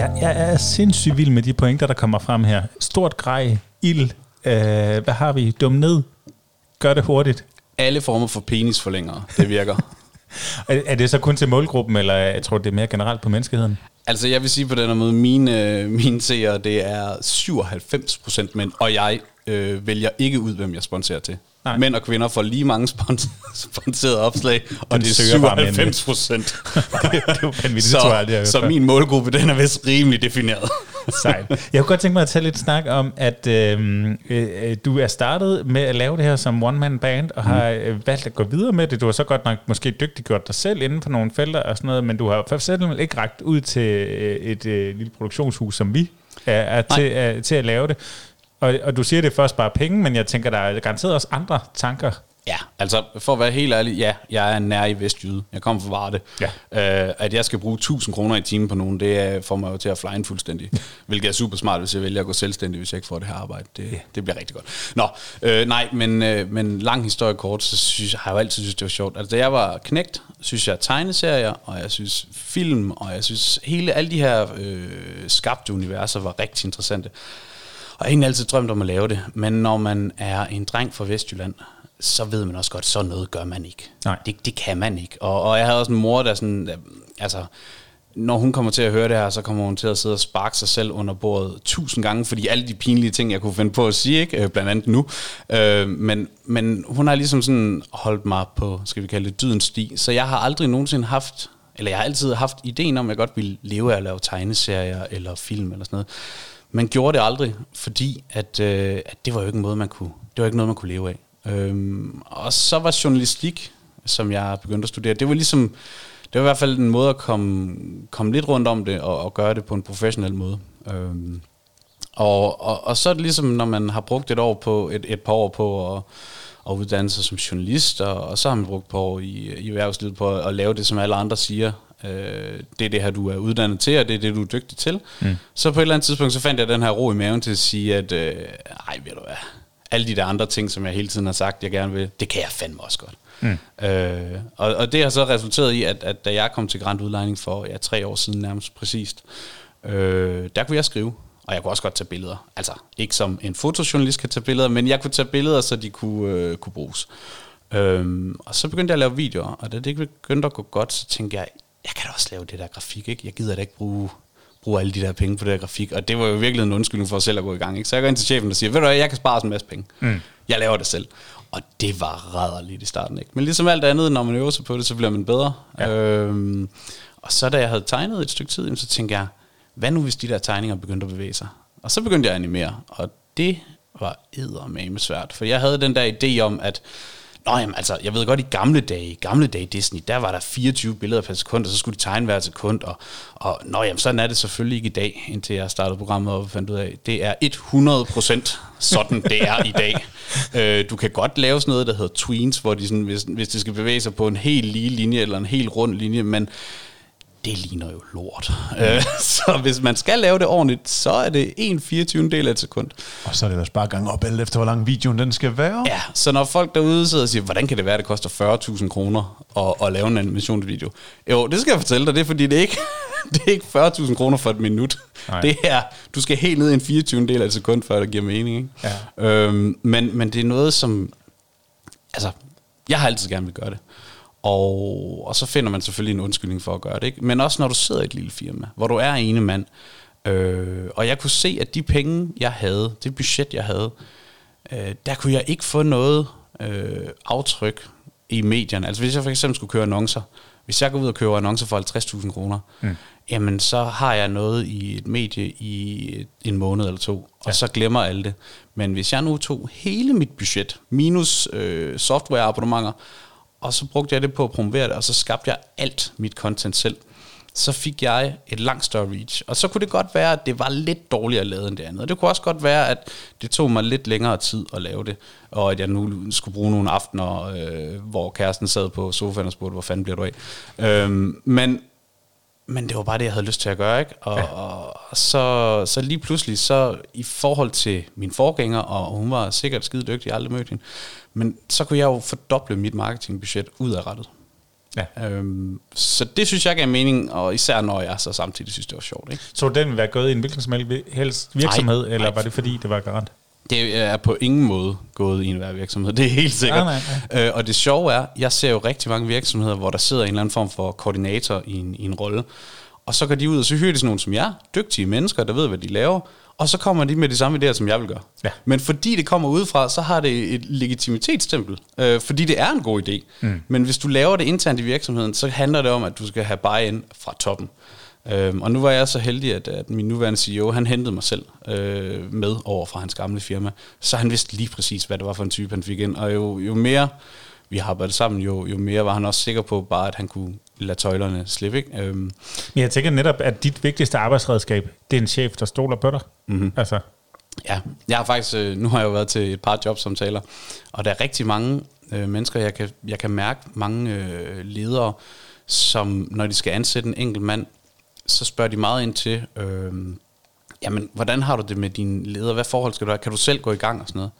Jeg, jeg er sindssygt vild med de pointer, der kommer frem her. Stort grej, ild, øh, hvad har vi? Dum ned, gør det hurtigt. Alle former for penisforlængere, det virker. er, det så kun til målgruppen, eller jeg tror, det er mere generelt på menneskeheden? Altså, jeg vil sige på den måde, mine, mine seere, det er 97% mænd, og jeg øh, vælger ikke ud, hvem jeg sponsorer til. Nej. Mænd og kvinder får lige mange spons- sponsorerede opslag, og den det er 97 procent. det, det så, så min målgruppe, den er vist rimelig defineret. Sejt. Jeg kunne godt tænke mig at tage lidt snak om, at øhm, øh, øh, du er startet med at lave det her som one-man-band, og har øh, valgt at gå videre med det. Du har så godt nok måske dygtiggjort dig selv inden for nogle felter og sådan noget, men du har for eksempel ikke rækket ud til øh, et øh, lille produktionshus, som vi er, er til, er, til at lave det. Og, og du siger, det er først bare penge, men jeg tænker, der er garanteret også andre tanker Ja, altså for at være helt ærlig, ja, jeg er nær i Vestjyde. Jeg kommer fra Varde. Ja. Øh, at jeg skal bruge 1000 kroner i timen på nogen, det får mig jo til at flyne fuldstændig. Hvilket er super smart, hvis jeg vælger at gå selvstændig, hvis jeg ikke får det her arbejde. Det, yeah. det bliver rigtig godt. Nå, øh, nej, men, øh, men lang historie kort, så synes, har jeg jo altid synes det var sjovt. Altså da jeg var knægt, synes jeg tegneserier, og jeg synes film, og jeg synes hele alle de her øh, skabte universer var rigtig interessante. Og egentlig altid drømt om at lave det, men når man er en dreng fra Vestjylland, så ved man også godt, så noget gør man ikke. Nej. Det, det kan man ikke. Og, og jeg havde også en mor, der sådan, øh, altså, når hun kommer til at høre det her, så kommer hun til at sidde og sparke sig selv under bordet tusind gange, fordi alle de pinlige ting, jeg kunne finde på at sige, ikke? Øh, blandt andet nu. Øh, men, men hun har ligesom sådan holdt mig på, skal vi kalde det, dydens sti. Så jeg har aldrig nogensinde haft, eller jeg har altid haft ideen om, at jeg godt ville leve af at lave tegneserier eller film eller sådan noget man gjorde det aldrig, fordi at, øh, at det var jo ikke en måde, man kunne, det var ikke noget, man kunne leve af. Øhm, og så var journalistik, som jeg begyndte at studere, det var ligesom, det var i hvert fald en måde at komme, komme lidt rundt om det, og, og gøre det på en professionel måde. Øhm, og, og, og så er det ligesom, når man har brugt et år på, et, et par år på at, at uddanne sig som journalist, og, og så har man brugt på år i, i erhvervslivet på at, at lave det, som alle andre siger, øh, det er det her, du er uddannet til, og det er det, du er dygtig til. Mm. Så på et eller andet tidspunkt, så fandt jeg den her ro i maven til at sige, at øh, ej, ved du hvad, alle de der andre ting, som jeg hele tiden har sagt, jeg gerne vil, det kan jeg fandme også godt. Mm. Øh, og, og det har så resulteret i, at, at da jeg kom til Grand Udlejning for ja, tre år siden nærmest præcist, øh, der kunne jeg skrive, og jeg kunne også godt tage billeder. Altså ikke som en fotojournalist kan tage billeder, men jeg kunne tage billeder, så de kunne, øh, kunne bruges. Øh, og så begyndte jeg at lave videoer, og da det begyndte at gå godt, så tænkte jeg, jeg kan da også lave det der grafik, ikke? Jeg gider da ikke bruge bruge alle de der penge på det der grafik. Og det var jo virkelig en undskyldning for os selv at gå i gang. Ikke? Så jeg går ind til chefen og siger, ved du hvad, jeg kan spare en masse penge. Mm. Jeg laver det selv. Og det var rædderligt i starten. Ikke? Men ligesom alt andet, når man øver sig på det, så bliver man bedre. Ja. Øhm, og så da jeg havde tegnet et stykke tid, så tænkte jeg, hvad nu hvis de der tegninger begyndte at bevæge sig? Og så begyndte jeg at animere. Og det var eddermame svært. For jeg havde den der idé om, at Nå, jamen, altså, jeg ved godt, i gamle dage, i gamle dage Disney, der var der 24 billeder per sekund, og så skulle de tegne hver sekund, og, og nå, jamen, sådan er det selvfølgelig ikke i dag, indtil jeg startede programmet og fandt ud af, det er 100% sådan, det er i dag. Øh, du kan godt lave sådan noget, der hedder tweens, hvor de sådan, hvis, hvis det skal bevæge sig på en helt lige linje, eller en helt rund linje, men det ligner jo lort. Mm. så hvis man skal lave det ordentligt, så er det en 24. del af et sekund. Og så er det ellers bare gang op alt efter, hvor lang videoen den skal være. Ja, så når folk derude sidder og siger, hvordan kan det være, at det koster 40.000 kroner at, at lave en animationsvideo? Jo, det skal jeg fortælle dig, det er fordi, det er ikke, det er ikke 40.000 kroner for et minut. Nej. Det er, du skal helt ned i en 24. del af et sekund, før det giver mening. Ikke? Ja. Øhm, men, men det er noget, som... Altså, jeg har altid gerne vil gøre det. Og, og så finder man selvfølgelig en undskyldning for at gøre det. Ikke? Men også når du sidder i et lille firma, hvor du er ene mand, øh, og jeg kunne se, at de penge, jeg havde, det budget, jeg havde, øh, der kunne jeg ikke få noget øh, aftryk i medierne. Altså hvis jeg for eksempel skulle køre annoncer, hvis jeg går ud og køber annoncer for 50.000 kroner, mm. jamen så har jeg noget i et medie i en måned eller to, og ja. så glemmer alle det. Men hvis jeg nu tog hele mit budget, minus øh, softwareabonnementer, og så brugte jeg det på at promovere det, og så skabte jeg alt mit content selv. Så fik jeg et langt større reach. Og så kunne det godt være, at det var lidt dårligere lavet end det andet. Og det kunne også godt være, at det tog mig lidt længere tid at lave det, og at jeg nu skulle bruge nogle aftener, øh, hvor kæresten sad på sofaen og spurgte, hvor fanden bliver du af? Øhm, men, men det var bare det, jeg havde lyst til at gøre, ikke? Og, ja. og så, så lige pludselig, så i forhold til min forgænger, og hun var sikkert skide dygtig, jeg aldrig mødt hende, men så kunne jeg jo fordoble mit marketingbudget ud af rettet. Ja. Øhm, så det synes jeg gav mening, og især når jeg så samtidig synes, det var sjovt. Ikke? Så den ville være gået i en hvilken som helst virksomhed, nej, eller nej. var det fordi, det var garant? Det er på ingen måde gået i en hver virksomhed, det er helt sikkert. Nej, nej, nej. Øh, og det sjove er, jeg ser jo rigtig mange virksomheder, hvor der sidder en eller anden form for koordinator i en, i en rolle, og så går de ud, og så hører de sådan nogen som jer, dygtige mennesker, der ved, hvad de laver, og så kommer de med de samme idéer, som jeg vil gøre. Ja. Men fordi det kommer udefra, så har det et legitimitetsstempel, øh, fordi det er en god idé. Mm. Men hvis du laver det internt i virksomheden, så handler det om, at du skal have buy-in fra toppen. Øhm, og nu var jeg så heldig, at, at min nuværende CEO, han hentede mig selv øh, med over fra hans gamle firma. Så han vidste lige præcis, hvad det var for en type, han fik ind. Og jo, jo mere vi har arbejdet sammen, jo, jo mere var han også sikker på bare, at han kunne lade tøjlerne slippe. Ikke? Øhm, Men jeg tænker netop, at dit vigtigste arbejdsredskab, det er en chef, der stoler på dig. Mm-hmm. Altså, Ja, jeg har faktisk, øh, nu har jeg jo været til et par jobsamtaler, og der er rigtig mange øh, mennesker, jeg kan, jeg kan mærke, mange øh, ledere, som når de skal ansætte en enkelt mand, så spørger de meget ind til, øh, jamen, hvordan har du det med din leder? Hvad forhold skal du have? Kan du selv gå i gang og sådan noget?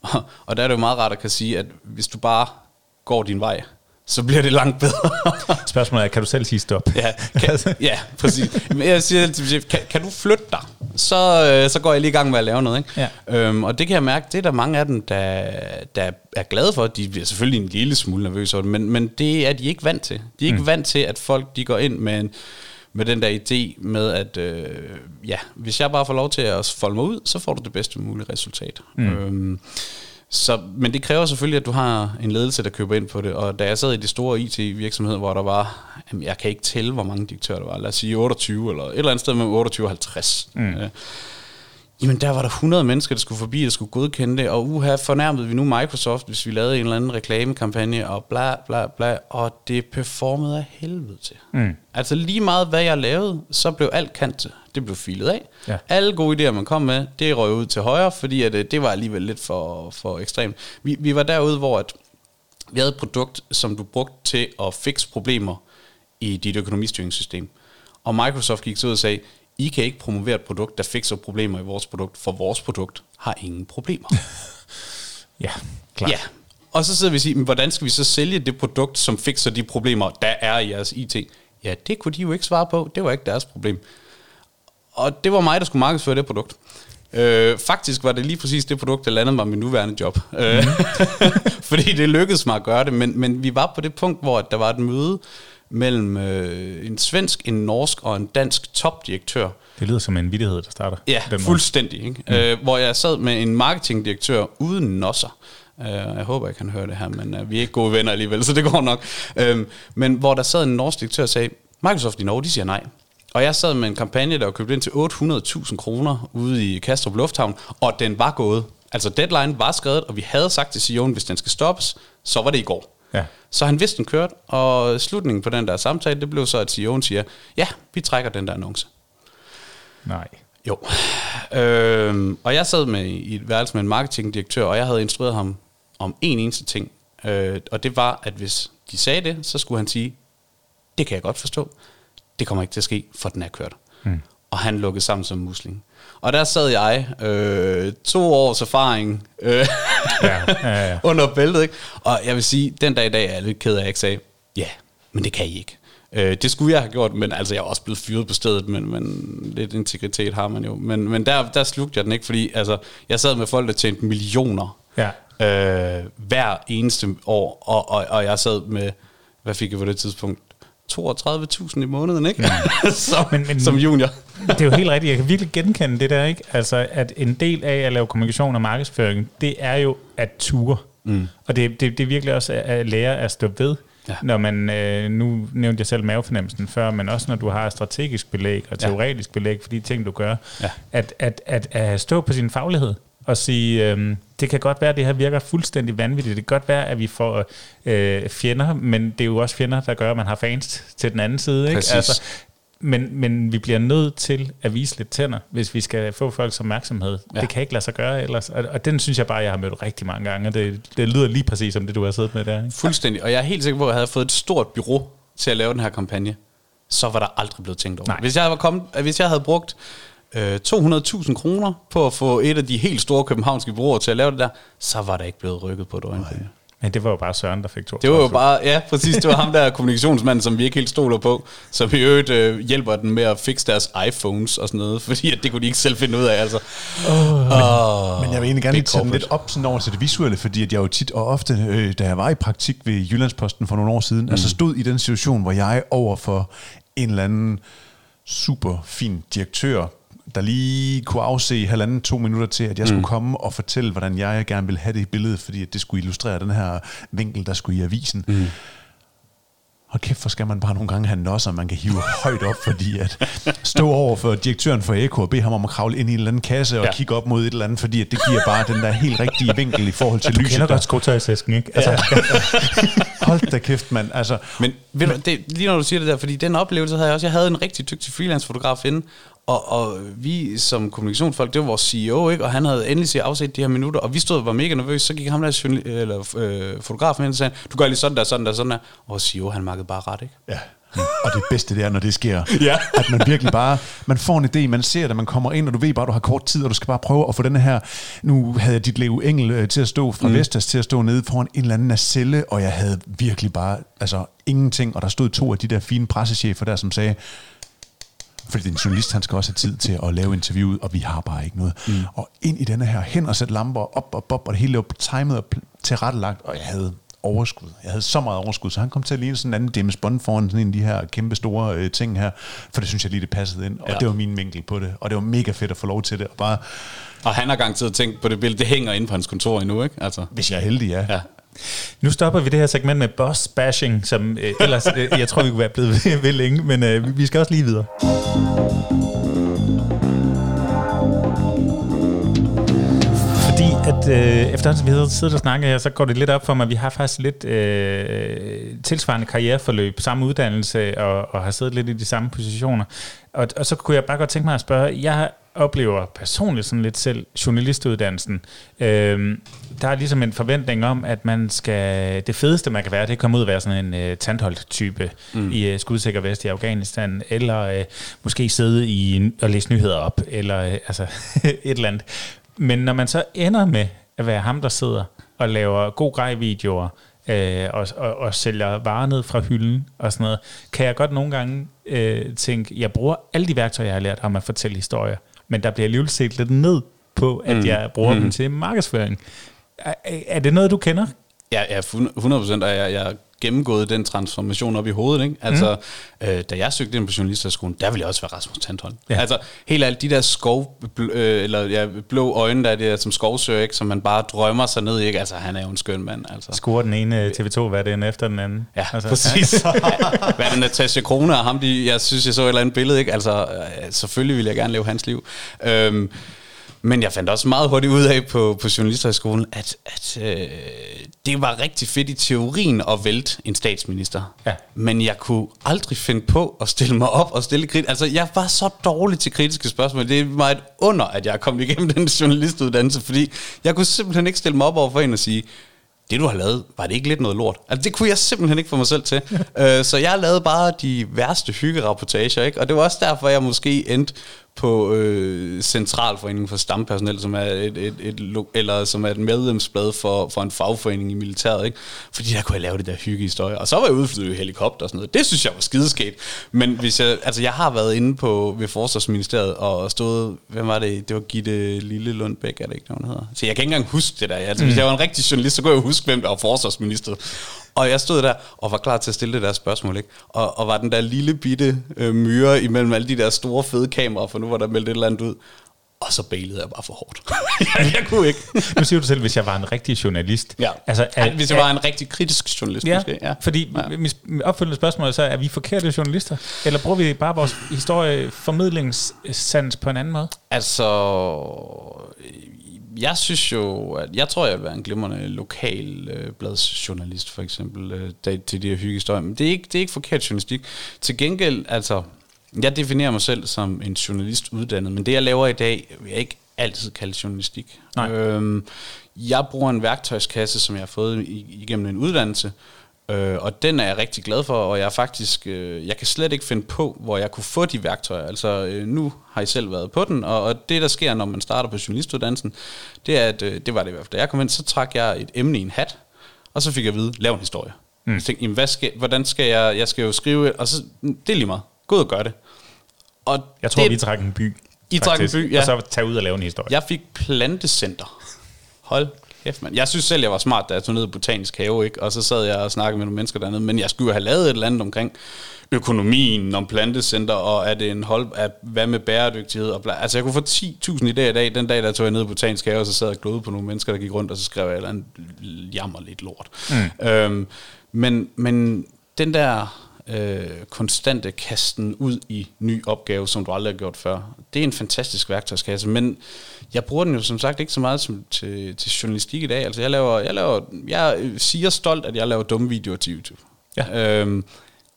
Og, og der er det jo meget rart at kan sige, at hvis du bare går din vej, så bliver det langt bedre. spørgsmålet er, kan du selv sige stop? Ja, kan, ja præcis. Men jeg siger altid, kan, kan du flytte dig? Så, øh, så går jeg lige i gang med at lave noget. Ikke? Ja. Øhm, og det kan jeg mærke, det er der mange af dem, der, der er glade for. De bliver selvfølgelig en lille smule nervøse over det, men, men det er de ikke vant til. De er ikke mm. vant til, at folk de går ind med, en, med den der idé med, at øh, ja, hvis jeg bare får lov til at folde mig ud, så får du det bedste mulige resultat. Mm. Øhm, så, men det kræver selvfølgelig, at du har en ledelse, der køber ind på det. Og da jeg sad i de store IT-virksomheder, hvor der var, jamen, jeg kan ikke tælle, hvor mange direktører der var, lad os sige 28, eller et eller andet sted mellem 28 og 50. Mm. Øh, jamen der var der 100 mennesker, der skulle forbi, der skulle godkende det, og uha, fornærmede vi nu Microsoft, hvis vi lavede en eller anden reklamekampagne, og bla bla bla, og det performede af helvede til. Mm. Altså lige meget, hvad jeg lavede, så blev alt kant. Det blev filet af. Ja. Alle gode idéer, man kom med, det røg ud til højre, fordi at, øh, det var alligevel lidt for, for ekstremt. Vi, vi var derude, hvor at vi havde et produkt, som du brugte til at fikse problemer i dit økonomistyringssystem. Og Microsoft gik så ud og sagde, I kan ikke promovere et produkt, der fikser problemer i vores produkt, for vores produkt har ingen problemer. Ja, klart. ja. Og så sidder vi og siger, men hvordan skal vi så sælge det produkt, som fikser de problemer, der er i jeres IT? Ja, det kunne de jo ikke svare på. Det var ikke deres problem. Og det var mig, der skulle markedsføre det produkt. Øh, faktisk var det lige præcis det produkt, der landede mig min nuværende job. Mm. Fordi det lykkedes mig at gøre det, men, men vi var på det punkt, hvor der var et møde mellem øh, en svensk, en norsk og en dansk topdirektør. Det lyder som en vidighed, der starter. Ja, den fuldstændig. Ikke? Mm. Øh, hvor jeg sad med en marketingdirektør uden nosser. Uh, jeg håber, jeg kan høre det her, men uh, vi er ikke gode venner alligevel, så det går nok. Uh, men hvor der sad en norsk direktør og sagde, Microsoft i Norge, de siger nej. Og jeg sad med en kampagne, der var købt ind til 800.000 kroner ude i Kastrup Lufthavn, og den var gået. Altså deadline var skrevet, og vi havde sagt til CEO'en, hvis den skal stoppes, så var det i går. Ja. Så han vidste, den kørte, og slutningen på den der samtale, det blev så, at CEO'en siger, ja, vi trækker den der annonce. Nej. Jo. Øhm, og jeg sad med i et værelse med en marketingdirektør, og jeg havde instrueret ham om en eneste ting. Øh, og det var, at hvis de sagde det, så skulle han sige, det kan jeg godt forstå. Det kommer ikke til at ske, for den er kørt. Mm. Og han lukkede sammen som musling. Og der sad jeg, øh, to års erfaring øh, Ja, ja, ja. under bæltet. Ikke? Og jeg vil sige, den dag i dag er jeg lidt ked af, at jeg ikke sagde, ja, men det kan I ikke. Øh, det skulle jeg have gjort, men altså, jeg er også blevet fyret på stedet, men, men lidt integritet har man jo. Men, men der, der slugte jeg den ikke, fordi altså, jeg sad med folk, der tjente millioner Ja. øh, hver eneste år, og, og, og jeg sad med, hvad fik jeg på det tidspunkt? 32.000 i måneden, ikke? Mm. som, Men- men- som junior. Det er jo helt rigtigt. Jeg kan virkelig genkende det der, ikke? Altså, at en del af at lave kommunikation og markedsføring, det er jo at ture. Mm. Og det, det, det er virkelig også at, lære at stå ved. Ja. Når man, øh, nu nævnte jeg selv mavefornemmelsen før, men også når du har strategisk belæg og Ja. teoretisk belæg for de ting, du gør, Ja. at, at, at, at stå på sin faglighed og sige, øhm, det kan godt være, at det her virker fuldstændig vanvittigt. Det kan godt være, at vi får øh, fjender, men det er jo også fjender, der gør, at man har fans til den anden side. Ikke? Præcis. men, men vi bliver nødt til at vise lidt tænder, hvis vi skal få folks opmærksomhed. Ja. Ja. Det kan ikke lade sig gøre ellers. Og, og den synes jeg bare, jeg har mødt rigtig mange gange. og Det, det lyder lige præcis som det, du har siddet med der. Ikke? Fuldstændig. Og jeg er helt sikker på, at jeg havde fået et stort bureau til at lave den her kampagne, så var der aldrig blevet tænkt over. Nej. Hvis jeg, var kommet, hvis jeg havde brugt øh, 200.000 kroner på at få et af de helt store københavnske bureauer til at lave det der, så var der ikke blevet rykket på et øjenbryn. Men det var jo bare Søren, der fik to. Det var jo bare, ja præcis, det var ham der kommunikationsmanden, som vi ikke helt stoler på, som i øvrigt øh, hjælper den med at fikse deres iPhones og sådan noget, fordi at det kunne de ikke selv finde ud af, altså. Oh, Men jeg vil egentlig gerne lige tage den lidt op sådan over til det visuelle, fordi at jeg jo tit og ofte, øh, da jeg var i praktik ved Jyllandsposten for nogle år siden, mm. altså stod i den situation, hvor jeg over for en eller anden super fin direktør, der lige kunne afse halvanden to minutter til, at jeg skulle komme og fortælle, hvordan jeg gerne ville have det i billedet, fordi at det skulle illustrere den her vinkel, der skulle i avisen. Mm. Og kæft, for skal man bare nogle gange have nosser, man kan hive højt op, fordi at stå over for direktøren for Eko og bede ham om at kravle ind i en eller anden kasse og Ja. kigge op mod et eller andet, fordi at det giver bare den der helt rigtige vinkel i forhold til Du lyset. kender der. godt skotøjsæsken, ikke? Altså, ja. Hold da kæft, mand. Altså, Men ved du, det, lige når du siger det der, fordi den oplevelse havde jeg også. Jeg havde en rigtig dygtig freelance-fotograf inde, og, og vi som kommunikationsfolk, det var vores CEO, ikke? og han havde endelig set afset de her minutter, og vi stod og var mega nervøse, så gik ham der eller, øh, fotografen ind og sagde, du gør lige sådan der, sådan der, sådan der, og CEO, han makkede bare ret, ikke? Ja. Og det bedste det er, når det sker, Ja. at man virkelig bare, man får en idé, man ser det, man kommer ind, og du ved bare, du har kort tid, og du skal bare prøve at få den her, nu havde jeg dit Leo Engel øh, til at stå, fra mm. Vestas til at stå nede foran en eller anden nacelle, og jeg havde virkelig bare, altså ingenting, og der stod to af de der fine pressechefer der, som sagde, fordi en journalist, han skal også have tid til at lave interviewet, og vi har bare ikke noget. Mm. Og ind i denne her, hen og sætte lamper op og op, og det hele var timet og tilrettelagt, og jeg havde overskud. Jeg havde så meget overskud, så han kom til at ligne sådan en anden James Bond foran sådan en af de her kæmpe store øh, ting her, for det synes jeg lige, det passede ind, og Ja. ja. det var min vinkel på det, og det var mega fedt at få lov til det, og bare, Og han har garanteret tænkt på det billede, det hænger inde på hans kontor endnu, ikke? Altså, hvis jeg er heldig, ja. ja. Nu stopper vi det her segment med boss bashing, som øh, ellers, øh, jeg tror, vi kunne være blevet ved, ved længe, men øh, vi- skal også lige videre. Fordi at øh, efterhånden, som vi har siddet og snakket her, så går det lidt op for mig, at vi har faktisk lidt øh, tilsvarende karriereforløb, samme uddannelse og, og har siddet lidt i de samme positioner. Og, og så kunne jeg bare godt tænke mig at spørge, jeg oplever personligt sådan lidt selv journalistuddannelsen. Øh, der er ligesom en forventning om, at man skal, det fedeste man kan være, det er at komme ud og være sådan en øh, tandholdt-type mm. i øh, skudsikker vest i Afghanistan, eller øh, måske sidde i og læse nyheder op, eller øh, altså et eller andet. Men når man så ender med at være ham, der sidder og laver god grej-videoer, øh, og, og, og sælger varer ned fra hylden og sådan noget, kan jeg godt nogle gange øh, tænke, jeg bruger alle de værktøjer, jeg har lært om at fortælle historier, men der bliver alligevel set lidt ned på, at mm. jeg bruger mm. dem til markedsføring. Er, er det noget, du kender? Ja, ja, 100 procent, og jeg, jeg gennemgået den transformation op i hovedet. Ikke? Altså, mm. øh, da jeg søgte ind på journalisterskolen, der ville jeg også være Rasmus Tandholm. Ja. Altså, helt alt de der skov, bl- øh, eller ja, blå øjne, der er det som skovsøger, ikke? som man bare drømmer sig ned i. Ikke? Altså, han er jo en skøn mand. Altså. Scorer den ene øh, TV2, hvad er det efter den anden? Ja, altså, altså, præcis. Ja. Hvad er det, Natasha Krone og ham, de, jeg synes, jeg så et eller andet billede, ikke? Altså, øh, selvfølgelig ville jeg gerne leve hans liv. Øhm, men jeg fandt også meget hurtigt ud af på, på journalisterskolen, at, at øh, det var rigtig fedt i teorien at vælte en statsminister. Ja. Men jeg kunne aldrig finde på at stille mig op og stille kritisk. Altså, jeg var så dårlig til kritiske spørgsmål. Det var et under, at jeg kom igennem den journalistuddannelse, fordi jeg kunne simpelthen ikke stille mig op over for en og sige, det du har lavet, var det ikke lidt noget lort? Altså det kunne jeg simpelthen ikke få mig selv til. øh, så jeg lavede bare de værste hyggerapportager, ikke? Og det var også derfor, jeg måske endte på øh, Centralforeningen for Stampersonel, som er et, et, et, eller som er et medlemsblad for, for en fagforening i militæret, ikke? Fordi der kunne jeg lave det der hyggehistorie. Og så var jeg udflyttet i helikopter og sådan noget. Det synes jeg var skideskægt. Men hvis jeg, altså jeg har været inde på ved Forsvarsministeriet og stået, hvem var det? Det var Gitte Lille Lundbæk, er det ikke, hvad hun hedder? Så jeg kan ikke engang huske det der. Altså, hvis jeg var en rigtig journalist, så kunne jeg huske, hvem der var forsvarsminister. Og jeg stod der og var klar til at stille det der spørgsmål, ikke? Og, og var den der lille bitte øh, myre imellem alle de der store fede kameraer, for nu var der meldt et eller andet ud. Og så bailede jeg bare for hårdt. jeg, jeg kunne ikke. Nu siger du selv, hvis jeg var en rigtig journalist. Ja. Altså, Altså, Ej, hvis jeg var en rigtig kritisk journalist, Ja, måske. Ja. fordi Ja. mit opfølgende spørgsmål er så, er vi forkerte journalister? Eller bruger vi bare vores historieformidlingssans på en anden måde? Altså, jeg synes jo, at jeg tror, jeg vil være en glimrende lokal øh, bladsjournalist, for eksempel, øh, til de her hyggehistorier. Men det er, ikke, det er ikke forkert journalistik. Til gengæld, altså, jeg definerer mig selv som en journalist uddannet, men det, jeg laver i dag, vil jeg ikke altid kalde journalistik. Nej. Øhm, jeg bruger en værktøjskasse, som jeg har fået igennem en uddannelse, Øh, og den er jeg rigtig glad for, og jeg er faktisk, øh, jeg kan slet ikke finde på, hvor jeg kunne få de værktøjer. Altså øh, nu har I selv været på den, og, og det der sker, når man starter på journalistuddannelsen, det er, at øh, det var det i hvert fald. Da jeg kom ind, så trak jeg et emne i en hat, og så fik jeg at vide, lav en historie. Mm. Jeg tænkte, jamen, hvad skal, hvordan skal jeg, jeg skal jo skrive, og så, det er lige meget. Gå ud og gør det. Og Jeg tror, det, vi trak en by. I trak en faktisk, by, ja. Og så tage ud og lave en historie. jeg fik plantecenter. Hold kæft, mand. Jeg synes selv, jeg var smart, da jeg tog ned i Botanisk Have, ikke? Og så sad jeg og snakkede med nogle mennesker dernede, men jeg skulle jo have lavet et eller andet omkring økonomien, om plantecenter, og er det en hold, at, hvad med bæredygtighed? Og bla. Altså, jeg kunne få 10.000 idéer i dag, den dag, der tog jeg ned i Botanisk Have, og så sad jeg og glodede på nogle mennesker, der gik rundt, og så skrev jeg et eller andet jammer lidt lort. Mm. Øhm, men, men den der øh, konstante kasten ud i ny opgave, som du aldrig har gjort før, det er en fantastisk værktøjskasse, men jeg bruger den jo som sagt ikke så meget som til, til journalistik i dag. Altså jeg laver, jeg laver, jeg siger stolt, at jeg laver dumme videoer til YouTube. Ja. Øhm,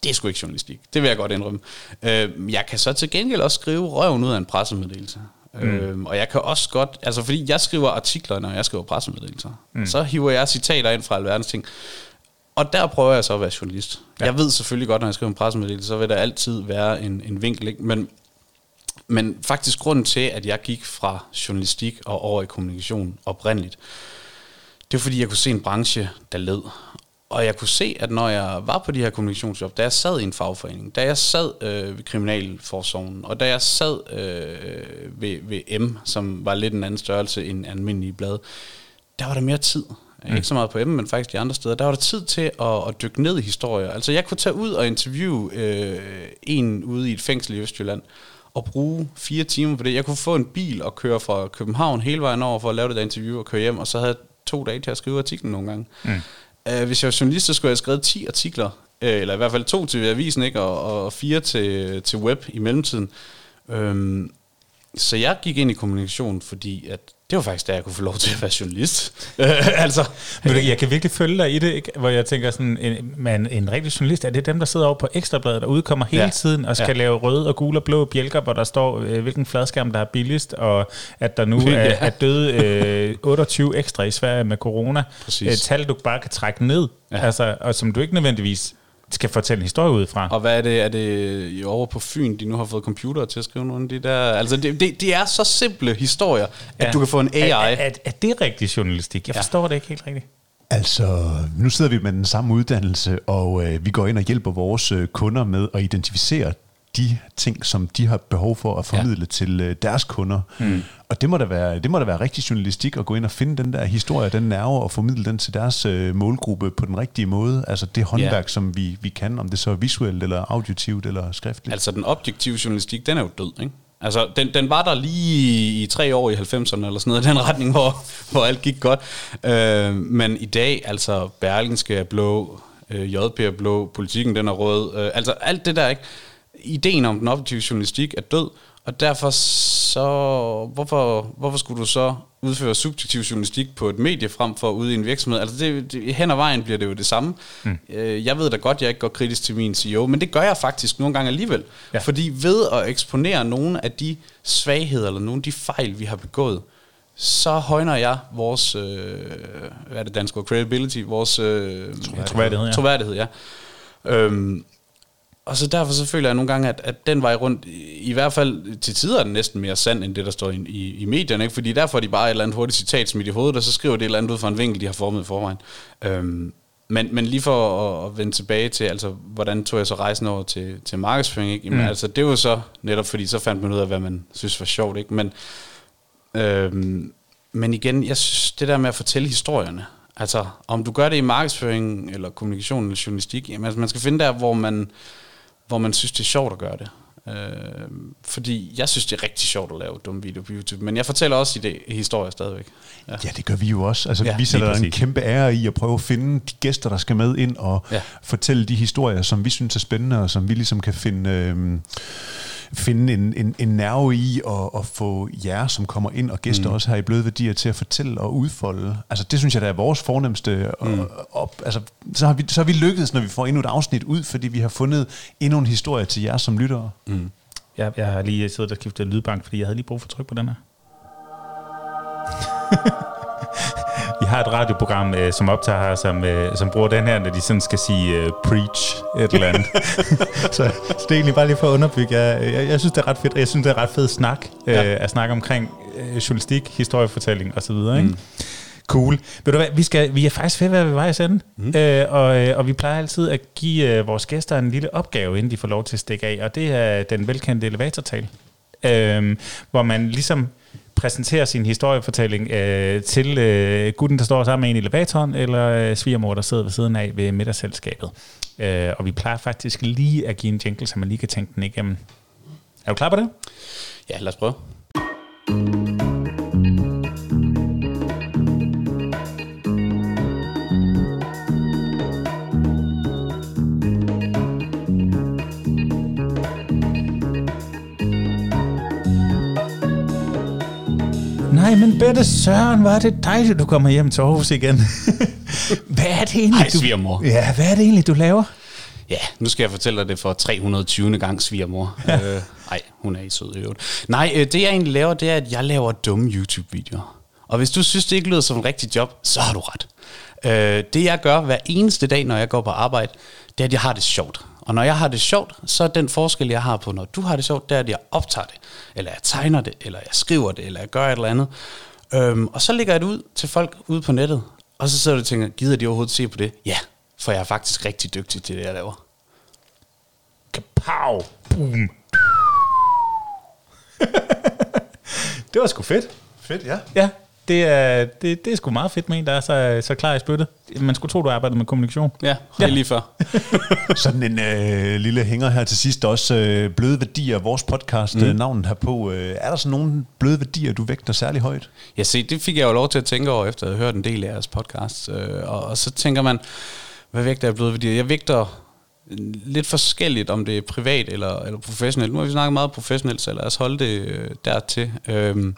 det er sgu ikke journalistik. Det vil jeg godt indrømme. Øhm, jeg kan så til gengæld også skrive røven ud af en pressemeddelelse. Mm. Øhm, og jeg kan også godt, altså fordi jeg skriver artikler, når jeg skriver pressemeddelelser, mm. så hiver jeg citater ind fra alverdens ting. Og der prøver jeg så at være journalist. Ja. Jeg ved selvfølgelig godt, når jeg skriver en pressemeddelelse, så vil der altid være en, en vinkel. Ikke? Men, men faktisk grunden til, at jeg gik fra journalistik og over i kommunikation oprindeligt, det var fordi, jeg kunne se en branche, der led. Og jeg kunne se, at når jeg var på de her kommunikationsjob, da jeg sad i en fagforening, da jeg sad øh, ved Kriminalforsorgen, og da jeg sad øh, ved, ved M, som var lidt en anden størrelse end almindelig blad, der var der mere tid. Mm. Ikke så meget på M, men faktisk de andre steder. Der var der tid til at, at dykke ned i historier. Altså jeg kunne tage ud og interviewe øh, en ude i et fængsel i Østjylland, og bruge fire timer på det. Jeg kunne få en bil og køre fra København hele vejen over for at lave det der interview og køre hjem, og så havde jeg to dage til at skrive artiklen nogle gange. Mm. Uh, hvis jeg var journalist, så skulle jeg have skrevet 10 artikler, uh, eller i hvert fald to til avisen, ikke? Og, og fire til, til web i mellemtiden. Um, så jeg gik ind i kommunikation, fordi at det var faktisk der, jeg kunne få lov til at være journalist. altså, Men jeg kan virkelig følge dig i det, ikke? hvor jeg tænker sådan, en, man, en rigtig journalist, er det dem, der sidder over på Ekstrabladet, der udkommer hele ja. tiden og skal ja. lave røde og gule og blå bjælker, hvor der står, øh, hvilken fladskærm, der er billigst, og at der nu ja. er, er døde øh, 28 ekstra i Sverige med corona. Præcis. Et tal, du bare kan trække ned, ja. altså, og som du ikke nødvendigvis skal fortælle en historie ud fra. Og hvad er det, er det over på Fyn, de nu har fået computer til at skrive nogle af de der... Altså, det, det, det er så simple historier, at ja. du kan få en AI. Er, er, er det rigtig journalistik? Jeg ja. forstår det ikke helt rigtigt. Altså, nu sidder vi med den samme uddannelse, og øh, vi går ind og hjælper vores øh, kunder med at identificere de ting, som de har behov for at formidle ja. til øh, deres kunder. Mm. Og det må, da være, det må da være rigtig journalistik at gå ind og finde den der historie, den nerve, og formidle den til deres øh, målgruppe på den rigtige måde. Altså det håndværk, ja. som vi, vi kan, om det så er visuelt, eller auditivt, eller skriftligt. Altså den objektive journalistik, den er jo død, ikke? Altså, den, den var der lige i tre år i 90'erne, eller sådan noget, i den retning, hvor, hvor alt gik godt. Øh, men i dag, altså, Berlingske er blå, øh, JP er blå, politikken den er rød, øh, altså alt det der, ikke? Ideen om den objektive journalistik er død, og derfor så, hvorfor, hvorfor skulle du så udføre subjektiv journalistik på et medie frem for ude i en virksomhed? Altså det, det, hen ad vejen bliver det jo det samme. Mm. Jeg ved da godt, jeg ikke går kritisk til min CEO, men det gør jeg faktisk nogle gange alligevel. Ja. Fordi ved at eksponere nogle af de svagheder, eller nogle af de fejl, vi har begået, så højner jeg vores, øh, hvad er det danske ord, credibility, vores øh, troværdighed, ja. troværdighed, ja. Øhm, og så derfor så føler jeg nogle gange, at, at den vej rundt, i, i hvert fald til tider er den næsten mere sand, end det, der står i, i, i medierne. Ikke? Fordi der får de bare et eller andet hurtigt citat smidt i hovedet, og så skriver det et eller andet ud fra en vinkel, de har formet i forvejen. Øhm, men, men lige for at, at vende tilbage til, altså, hvordan tog jeg så rejsen over til, til markedsføring? Ikke? Jamen, mm. altså, det var så netop, fordi så fandt man ud af, hvad man synes var sjovt. Ikke? Men, øhm, men igen, jeg synes, det der med at fortælle historierne, altså om du gør det i markedsføring, eller kommunikation, eller journalistik, jamen, altså, man skal finde der, hvor man hvor man synes, det er sjovt at gøre det. Øh, fordi jeg synes, det er rigtig sjovt at lave dumme videoer på YouTube, men jeg fortæller også i det historier stadigvæk. Ja. ja, det gør vi jo også. Altså, ja, vi sætter en kæmpe ære i at prøve at finde de gæster, der skal med ind og ja. fortælle de historier, som vi synes er spændende, og som vi ligesom kan finde... Øh, finde en, en, en nerve i at, at få jer, som kommer ind og gæster mm. også her i Bløde Værdier, til at fortælle og udfolde. Altså det synes jeg, der er vores fornemmeste mm. op. Altså, så, har vi, så har vi lykkedes, når vi får endnu et afsnit ud, fordi vi har fundet endnu en historie til jer som lyttere. Mm. Jeg, jeg har lige siddet og skiftet lydbank, fordi jeg havde lige brug for tryk på den her. Vi har et radioprogram, øh, som optager her, som, øh, som bruger den her, når de sådan skal sige øh, preach et eller andet. så, så det er egentlig bare lige for at underbygge. Jeg, jeg, jeg synes, det er ret fedt, jeg synes, det er ret fed snak, ja. øh, at snakke omkring øh, journalistik, historiefortælling osv., ikke? Mm. Cool. Ved du hvad, vi, skal, vi er faktisk ved at være ved vej sende, mm. øh, og, øh, og vi plejer altid at give øh, vores gæster en lille opgave, inden de får lov til at stikke af, og det er den velkendte elevatortal, øh, hvor man ligesom præsentere sin historiefortælling øh, til øh, gutten, der står sammen med en i elevatoren, eller øh, svigermor, der sidder ved siden af ved middagsselskabet. Øh, og vi plejer faktisk lige at give en jingle, så man lige kan tænke den igennem. Er du klar på det? Ja, lad os prøve. Bette Søren, var det dejligt, du kommer hjem til Aarhus igen. hvad er det egentlig, Hej, du... svigermor. Ja, hvad er det egentlig, du laver? Ja, nu skal jeg fortælle dig det for 320. gang, svigermor. øh, nej, hun er i sød i øvrigt. Nej, øh, det jeg egentlig laver, det er, at jeg laver dumme YouTube-videoer. Og hvis du synes, det ikke lyder som en rigtig job, så har du ret. Øh, det jeg gør hver eneste dag, når jeg går på arbejde, det er, at jeg har det sjovt. Og når jeg har det sjovt, så er den forskel, jeg har på, når du har det sjovt, det er, at jeg optager det, eller jeg tegner det, eller jeg skriver det, eller jeg gør et eller andet. Øhm, og så lægger jeg det ud til folk ude på nettet, og så sidder du og tænker, gider de overhovedet se på det? Ja, for jeg er faktisk rigtig dygtig til det, jeg laver. Kapow! Boom! det var sgu fedt. Fedt, ja. Ja, det er, det, det er sgu meget fedt med en, der er så, så klar i spyttet. Man skulle tro, du arbejder med kommunikation. Ja, det er lige før. Sådan en øh, lille hænger her til sidst også. Øh, bløde værdier, vores podcast, mm. øh, navnet herpå. Øh, er der sådan nogle bløde værdier, du vægter særlig højt? Ja, se, det fik jeg jo lov til at tænke over, efter at have hørt en del af jeres podcast. Øh, og, og så tænker man, hvad vægter jeg blevet værdier? Jeg vægter lidt forskelligt, om det er privat eller, eller professionelt. Nu har vi snakket meget professionelt, så lad os holde det øh, dertil. Øh,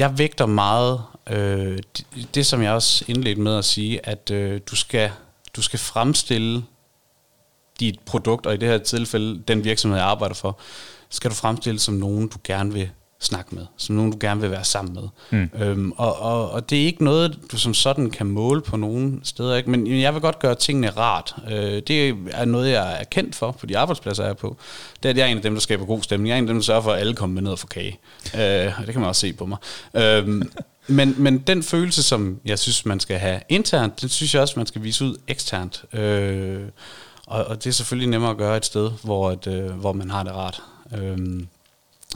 jeg vægter meget øh, det, det, som jeg også indledte med at sige, at øh, du, skal, du skal fremstille dit produkt, og i det her tilfælde den virksomhed, jeg arbejder for, skal du fremstille som nogen, du gerne vil snakke med, som nogen, du gerne vil være sammen med. Mm. Øhm, og, og, og det er ikke noget, du som sådan kan måle på nogen steder, ikke? men jeg vil godt gøre tingene rart. Øh, det er noget, jeg er kendt for på de arbejdspladser, jeg er på. Det er, at jeg er en af dem, der skaber god stemning. Jeg er en af dem, der sørger for, at alle kommer med ned og får kage. Øh, og det kan man også se på mig. Øhm, men, men den følelse, som jeg synes, man skal have internt, det synes jeg også, man skal vise ud eksternt. Øh, og, og det er selvfølgelig nemmere at gøre et sted, hvor, et, øh, hvor man har det rart. Øh,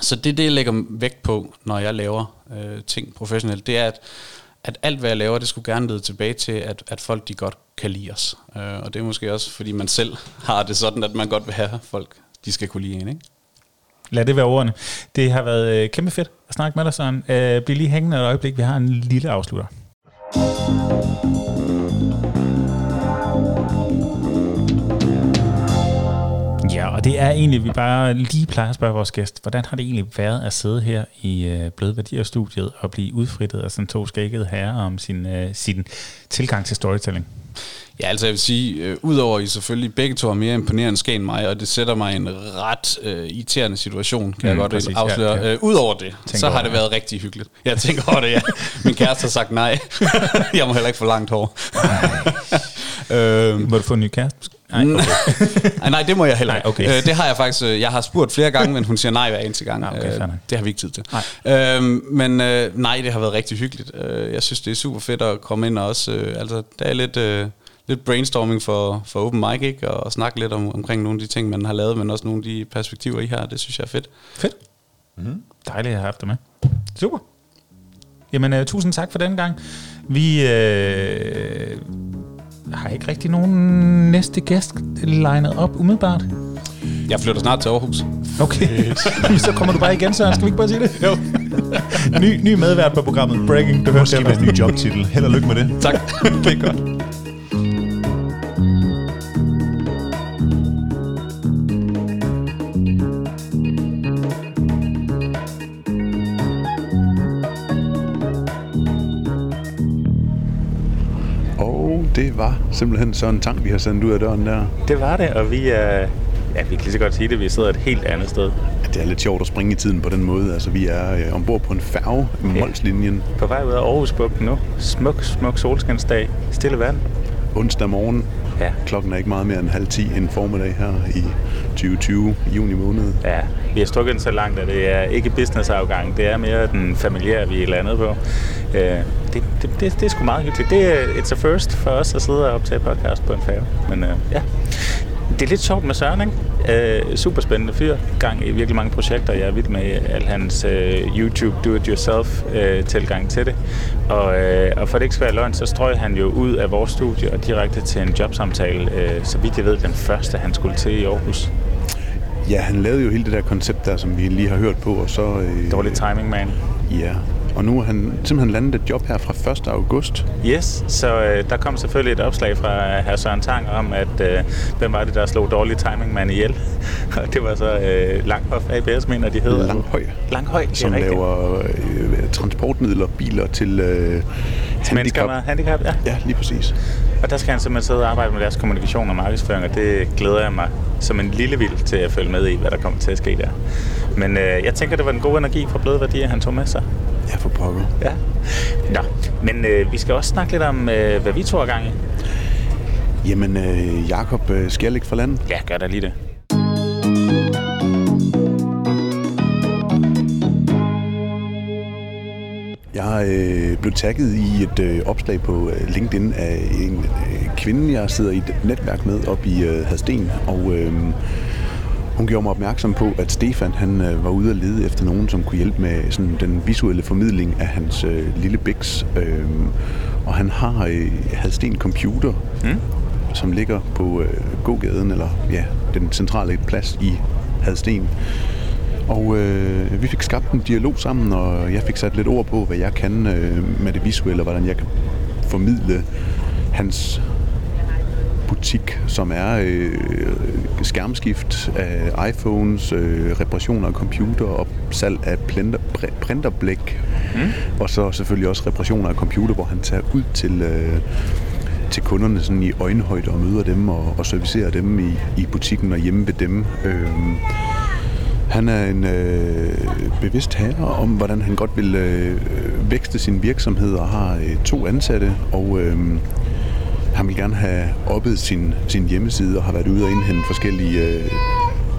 så det det, jeg lægger vægt på, når jeg laver øh, ting professionelt, det er, at, at alt, hvad jeg laver, det skulle gerne lede tilbage til, at, at folk de godt kan lide os. Øh, og det er måske også, fordi man selv har det sådan, at man godt vil have folk, de skal kunne lide en, ikke? Lad det være ordene. Det har været øh, kæmpe fedt at snakke med dig, Søren. Øh, bliv lige hængende et øjeblik. Vi har en lille afslutter. Og det er egentlig, vi bare lige plejer at spørge vores gæst, hvordan har det egentlig været at sidde her i øh, Bløde Værdier-studiet og blive udfrittet af sådan to skækkede herrer om sin, øh, sin tilgang til storytelling? Ja, altså jeg vil sige, øh, udover I selvfølgelig begge to er mere imponerende skæn end mig, og det sætter mig i en ret øh, irriterende situation, kan mm, jeg godt præcis, afsløre. Ja, ja. Øh, udover det, tænker så har det været rigtig hyggeligt. Jeg tænker over det, ja. Min kæreste har sagt nej. jeg må heller ikke få langt hår. øhm, må du få en ny kæreste? Nej, okay. nej, det må jeg heller ikke. Okay. Øh, det har jeg faktisk, øh, jeg har spurgt flere gange, men hun siger nej hver eneste gang. Nej, okay, øh, det har vi ikke tid til. Nej. Øhm, men øh, nej, det har været rigtig hyggeligt. Øh, jeg synes, det er super fedt at komme ind og også, øh, altså, der er lidt... Øh, lidt brainstorming for, for open mic, ikke? Og, og snakke lidt om, omkring nogle af de ting, man har lavet, men også nogle af de perspektiver, I har. Det synes jeg er fedt. Fedt. Mm. Dejligt at have haft dig med. Super. Jamen, uh, tusind tak for den gang. Vi uh, har ikke rigtig nogen næste gæst legnet op umiddelbart. Jeg flytter snart til Aarhus. Okay, så kommer du bare igen, så skal vi ikke bare sige det? Jo. ny, ny medvært på programmet Breaking. Du hørte Måske med en ny jobtitel. Held og lykke med det. Tak. det er godt. Det var simpelthen sådan en tank, vi har sendt ud af døren der. Det var det, og vi er... Ja, vi kan lige så godt sige det, vi sidder et helt andet sted. Ja, det er lidt sjovt at springe i tiden på den måde. Altså, vi er øh, ombord på en færge i okay. Molslinjen. På vej ud af Aarhusbugten nu. Smuk, smuk solskinsdag. Stille vand. Onsdag morgen. Ja. Klokken er ikke meget mere end halv ti en formiddag her i 2020, juni måned. Ja, vi har strukket den så langt, at det er ikke business-afgang, det er mere den familiære, vi er landet på. Øh, det, det, det, det er sgu meget hyggeligt. Det er it's a first for os at sidde og optage podcast på en færge. Men øh, ja, det er lidt sjovt med Søren, ikke? Øh, super spændende fyr. Gang i virkelig mange projekter. Jeg er vild med al hans øh, YouTube do-it-yourself øh, tilgang til det. Og, øh, og for det ikke skal være løgn, så strøg han jo ud af vores studie og direkte til en jobsamtale, øh, så vidt jeg ved, den første, han skulle til i Aarhus. Ja, han lavede jo hele det der koncept der, som vi lige har hørt på, og så... Øh, Dårlig timing, man. Ja, Og nu har han simpelthen landet et job her fra 1. august. Yes, så øh, der kom selvfølgelig et opslag fra hr. Søren Tang om, at øh, hvem var det, der slog dårlig timing man ihjel. Og det var så øh, Langhoff ABS, mener de hedder. Langhøj. Langhøj, Som det er rigtigt. laver øh, transportmidler, biler til øh, Til mennesker handicap. med handicap, ja. Ja, lige præcis. Og der skal han simpelthen sidde og arbejde med deres kommunikation og markedsføring, og det glæder jeg mig som en lille vild til at følge med i, hvad der kommer til at ske der. Men øh, jeg tænker, det var den gode energi fra Bløde Værdier, han tog med sig. Ja, for pokker. Ja. Nå, men øh, vi skal også snakke lidt om, øh, hvad vi to er gang i. Jamen, øh, Jakob øh, skal jeg ligge for landet. Ja, gør da lige det. Jeg øh, blev tagget i et øh, opslag på øh, LinkedIn af en øh, kvinde, jeg sidder i et netværk med op i øh, Hadsten, og øh, hun gjorde mig opmærksom på, at Stefan han øh, var ude at lede efter nogen, som kunne hjælpe med sådan, den visuelle formidling af hans øh, lille biks. Øh, og han har øh, Hadsten Computer, mm. som ligger på øh, gågaden, eller ja, den centrale plads i Hadsten. Og øh, vi fik skabt en dialog sammen, og jeg fik sat lidt ord på, hvad jeg kan øh, med det visuelle, og hvordan jeg kan formidle hans butik, som er øh, skærmskift af iPhones, øh, reparationer af computer og salg af printer, pr- printerblæk. Mm. Og så selvfølgelig også reparationer af computer, hvor han tager ud til... Øh, til kunderne sådan i øjenhøjde og møder dem og, og servicerer dem i, i butikken og hjemme ved dem. Øhm, han er en øh, bevidst herre om, hvordan han godt vil øh, vækste sin virksomhed og har øh, to ansatte, og øh, han vil gerne have oppet sin, sin hjemmeside og har været ude og indhente forskellige øh,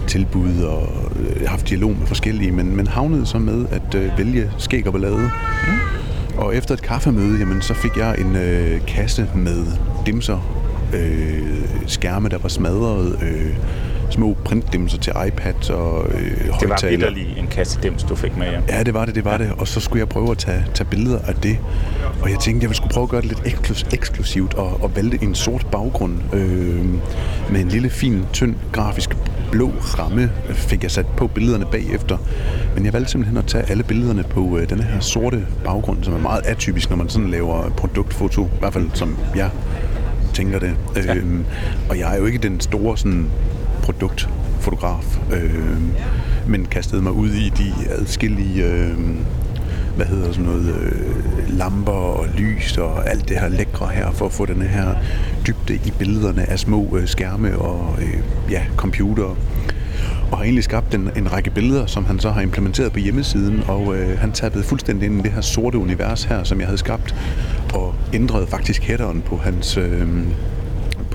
tilbud og øh, haft dialog med forskellige, men, men havnede så med at øh, vælge skæg og ballade. Mm. Og efter et kaffemøde, jamen, så fik jeg en øh, kasse med dimser, øh, skærme, der var smadret, øh, små printdimser til iPad og øh, Det var vitterlig en kasse dims, du fik med hjem. Ja, det var det, det var det. Og så skulle jeg prøve at tage, tage billeder af det. Og jeg tænkte, jeg skulle prøve at gøre det lidt eksklus- eksklusivt og, og valgte en sort baggrund øh, med en lille, fin, tynd, grafisk blå ramme fik jeg sat på billederne bagefter. Men jeg valgte simpelthen at tage alle billederne på øh, den her sorte baggrund, som er meget atypisk, når man sådan laver produktfoto. I hvert fald som jeg tænker det. Ja. Øhm, og jeg er jo ikke den store sådan, produktfotograf, øh, men kastede mig ud i de adskillige øh, hvad hedder sådan noget, øh, lamper og lys og alt det her lækre her, for at få den her dybde i billederne af små øh, skærme og øh, ja, computere. Og har egentlig skabt en, en række billeder, som han så har implementeret på hjemmesiden, og øh, han tappede fuldstændig ind i det her sorte univers her, som jeg havde skabt, og ændrede faktisk headeren på hans... Øh,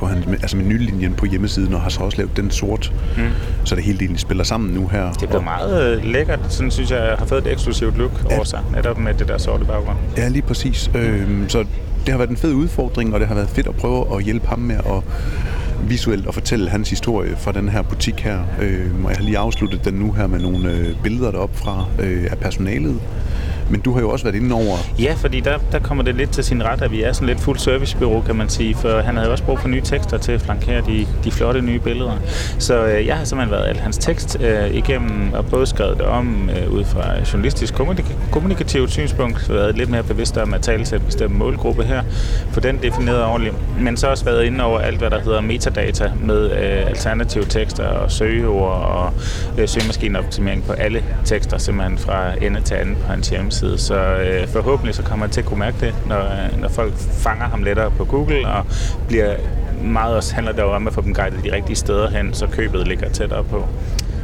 på hans, altså menulinjen på hjemmesiden, og har så også lavet den sort, mm. så det hele egentlig spiller sammen nu her. Det blev meget øh, lækkert. Sådan synes jeg, har fået et eksklusivt look ja. over sig. Netop med det der sorte baggrund. Ja, lige præcis. Øhm, så det har været en fed udfordring, og det har været fedt at prøve at hjælpe ham med at visuelt at fortælle hans historie fra den her butik her. Øhm, og jeg har lige afsluttet den nu her med nogle øh, billeder derop fra øh, af personalet. Men du har jo også været inde over... Ja, fordi der, der kommer det lidt til sin ret, at vi er sådan lidt fuld servicebureau, kan man sige. For han havde også brug for nye tekster til at flankere de, de flotte nye billeder. Så øh, jeg har simpelthen været alt hans tekst øh, igennem og både skrevet det om øh, ud fra journalistisk kommunik- kommunikativt synspunkt, været lidt mere bevidst om at tale til en bestemt målgruppe her, for den defineret ordentligt. Men så også været inde over alt, hvad der hedder metadata med øh, alternative tekster og søgeord og øh, søgemaskineoptimering på alle tekster, simpelthen fra ende til anden på hans hjemmeside. Så øh, forhåbentlig så kommer han til at kunne mærke det, når, når folk fanger ham lettere på Google og bliver meget også handler det jo om at få dem guidet de rigtige steder hen, så købet ligger tættere på.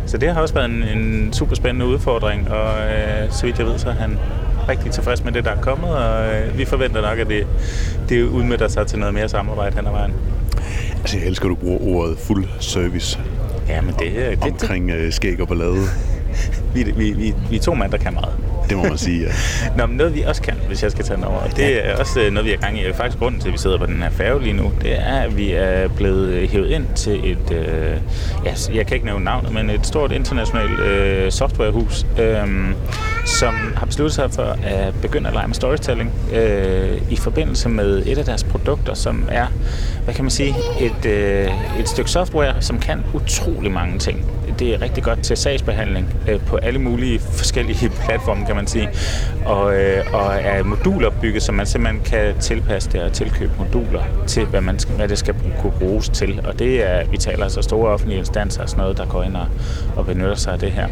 Så det har også været en, en super spændende udfordring, og øh, så vidt jeg ved, så er han rigtig tilfreds med det, der er kommet, og øh, vi forventer nok, at det, det udmyndter sig til noget mere samarbejde hen ad vejen. Altså, jeg elsker, at du bruger ordet fuld service Ja, men det, det, det, omkring øh, skæg og ballade. vi, vi, vi, vi er to mænd, der kan meget. Det må man sige, ja. Nå, men noget vi også kan, hvis jeg skal tage den over, det er også øh, noget, vi er gang i. Faktisk grunden til, at vi sidder på den her færge lige nu, det er, at vi er blevet hævet ind til et, øh, ja, jeg kan ikke nævne navnet, men et stort internationalt øh, softwarehus, øh, som har besluttet sig for at begynde at lege med storytelling øh, i forbindelse med et af deres produkter, som er, hvad kan man sige, et, øh, et stykke software, som kan utrolig mange ting det er rigtig godt til sagsbehandling øh, på alle mulige forskellige platforme, kan man sige. Og, øh, og er modulopbygget, så man simpelthen kan tilpasse det og tilkøbe moduler til, hvad, man skal, hvad det skal kunne bruges til. Og det er, vi taler altså store offentlige instanser og sådan noget, der går ind og, og benytter sig af det her.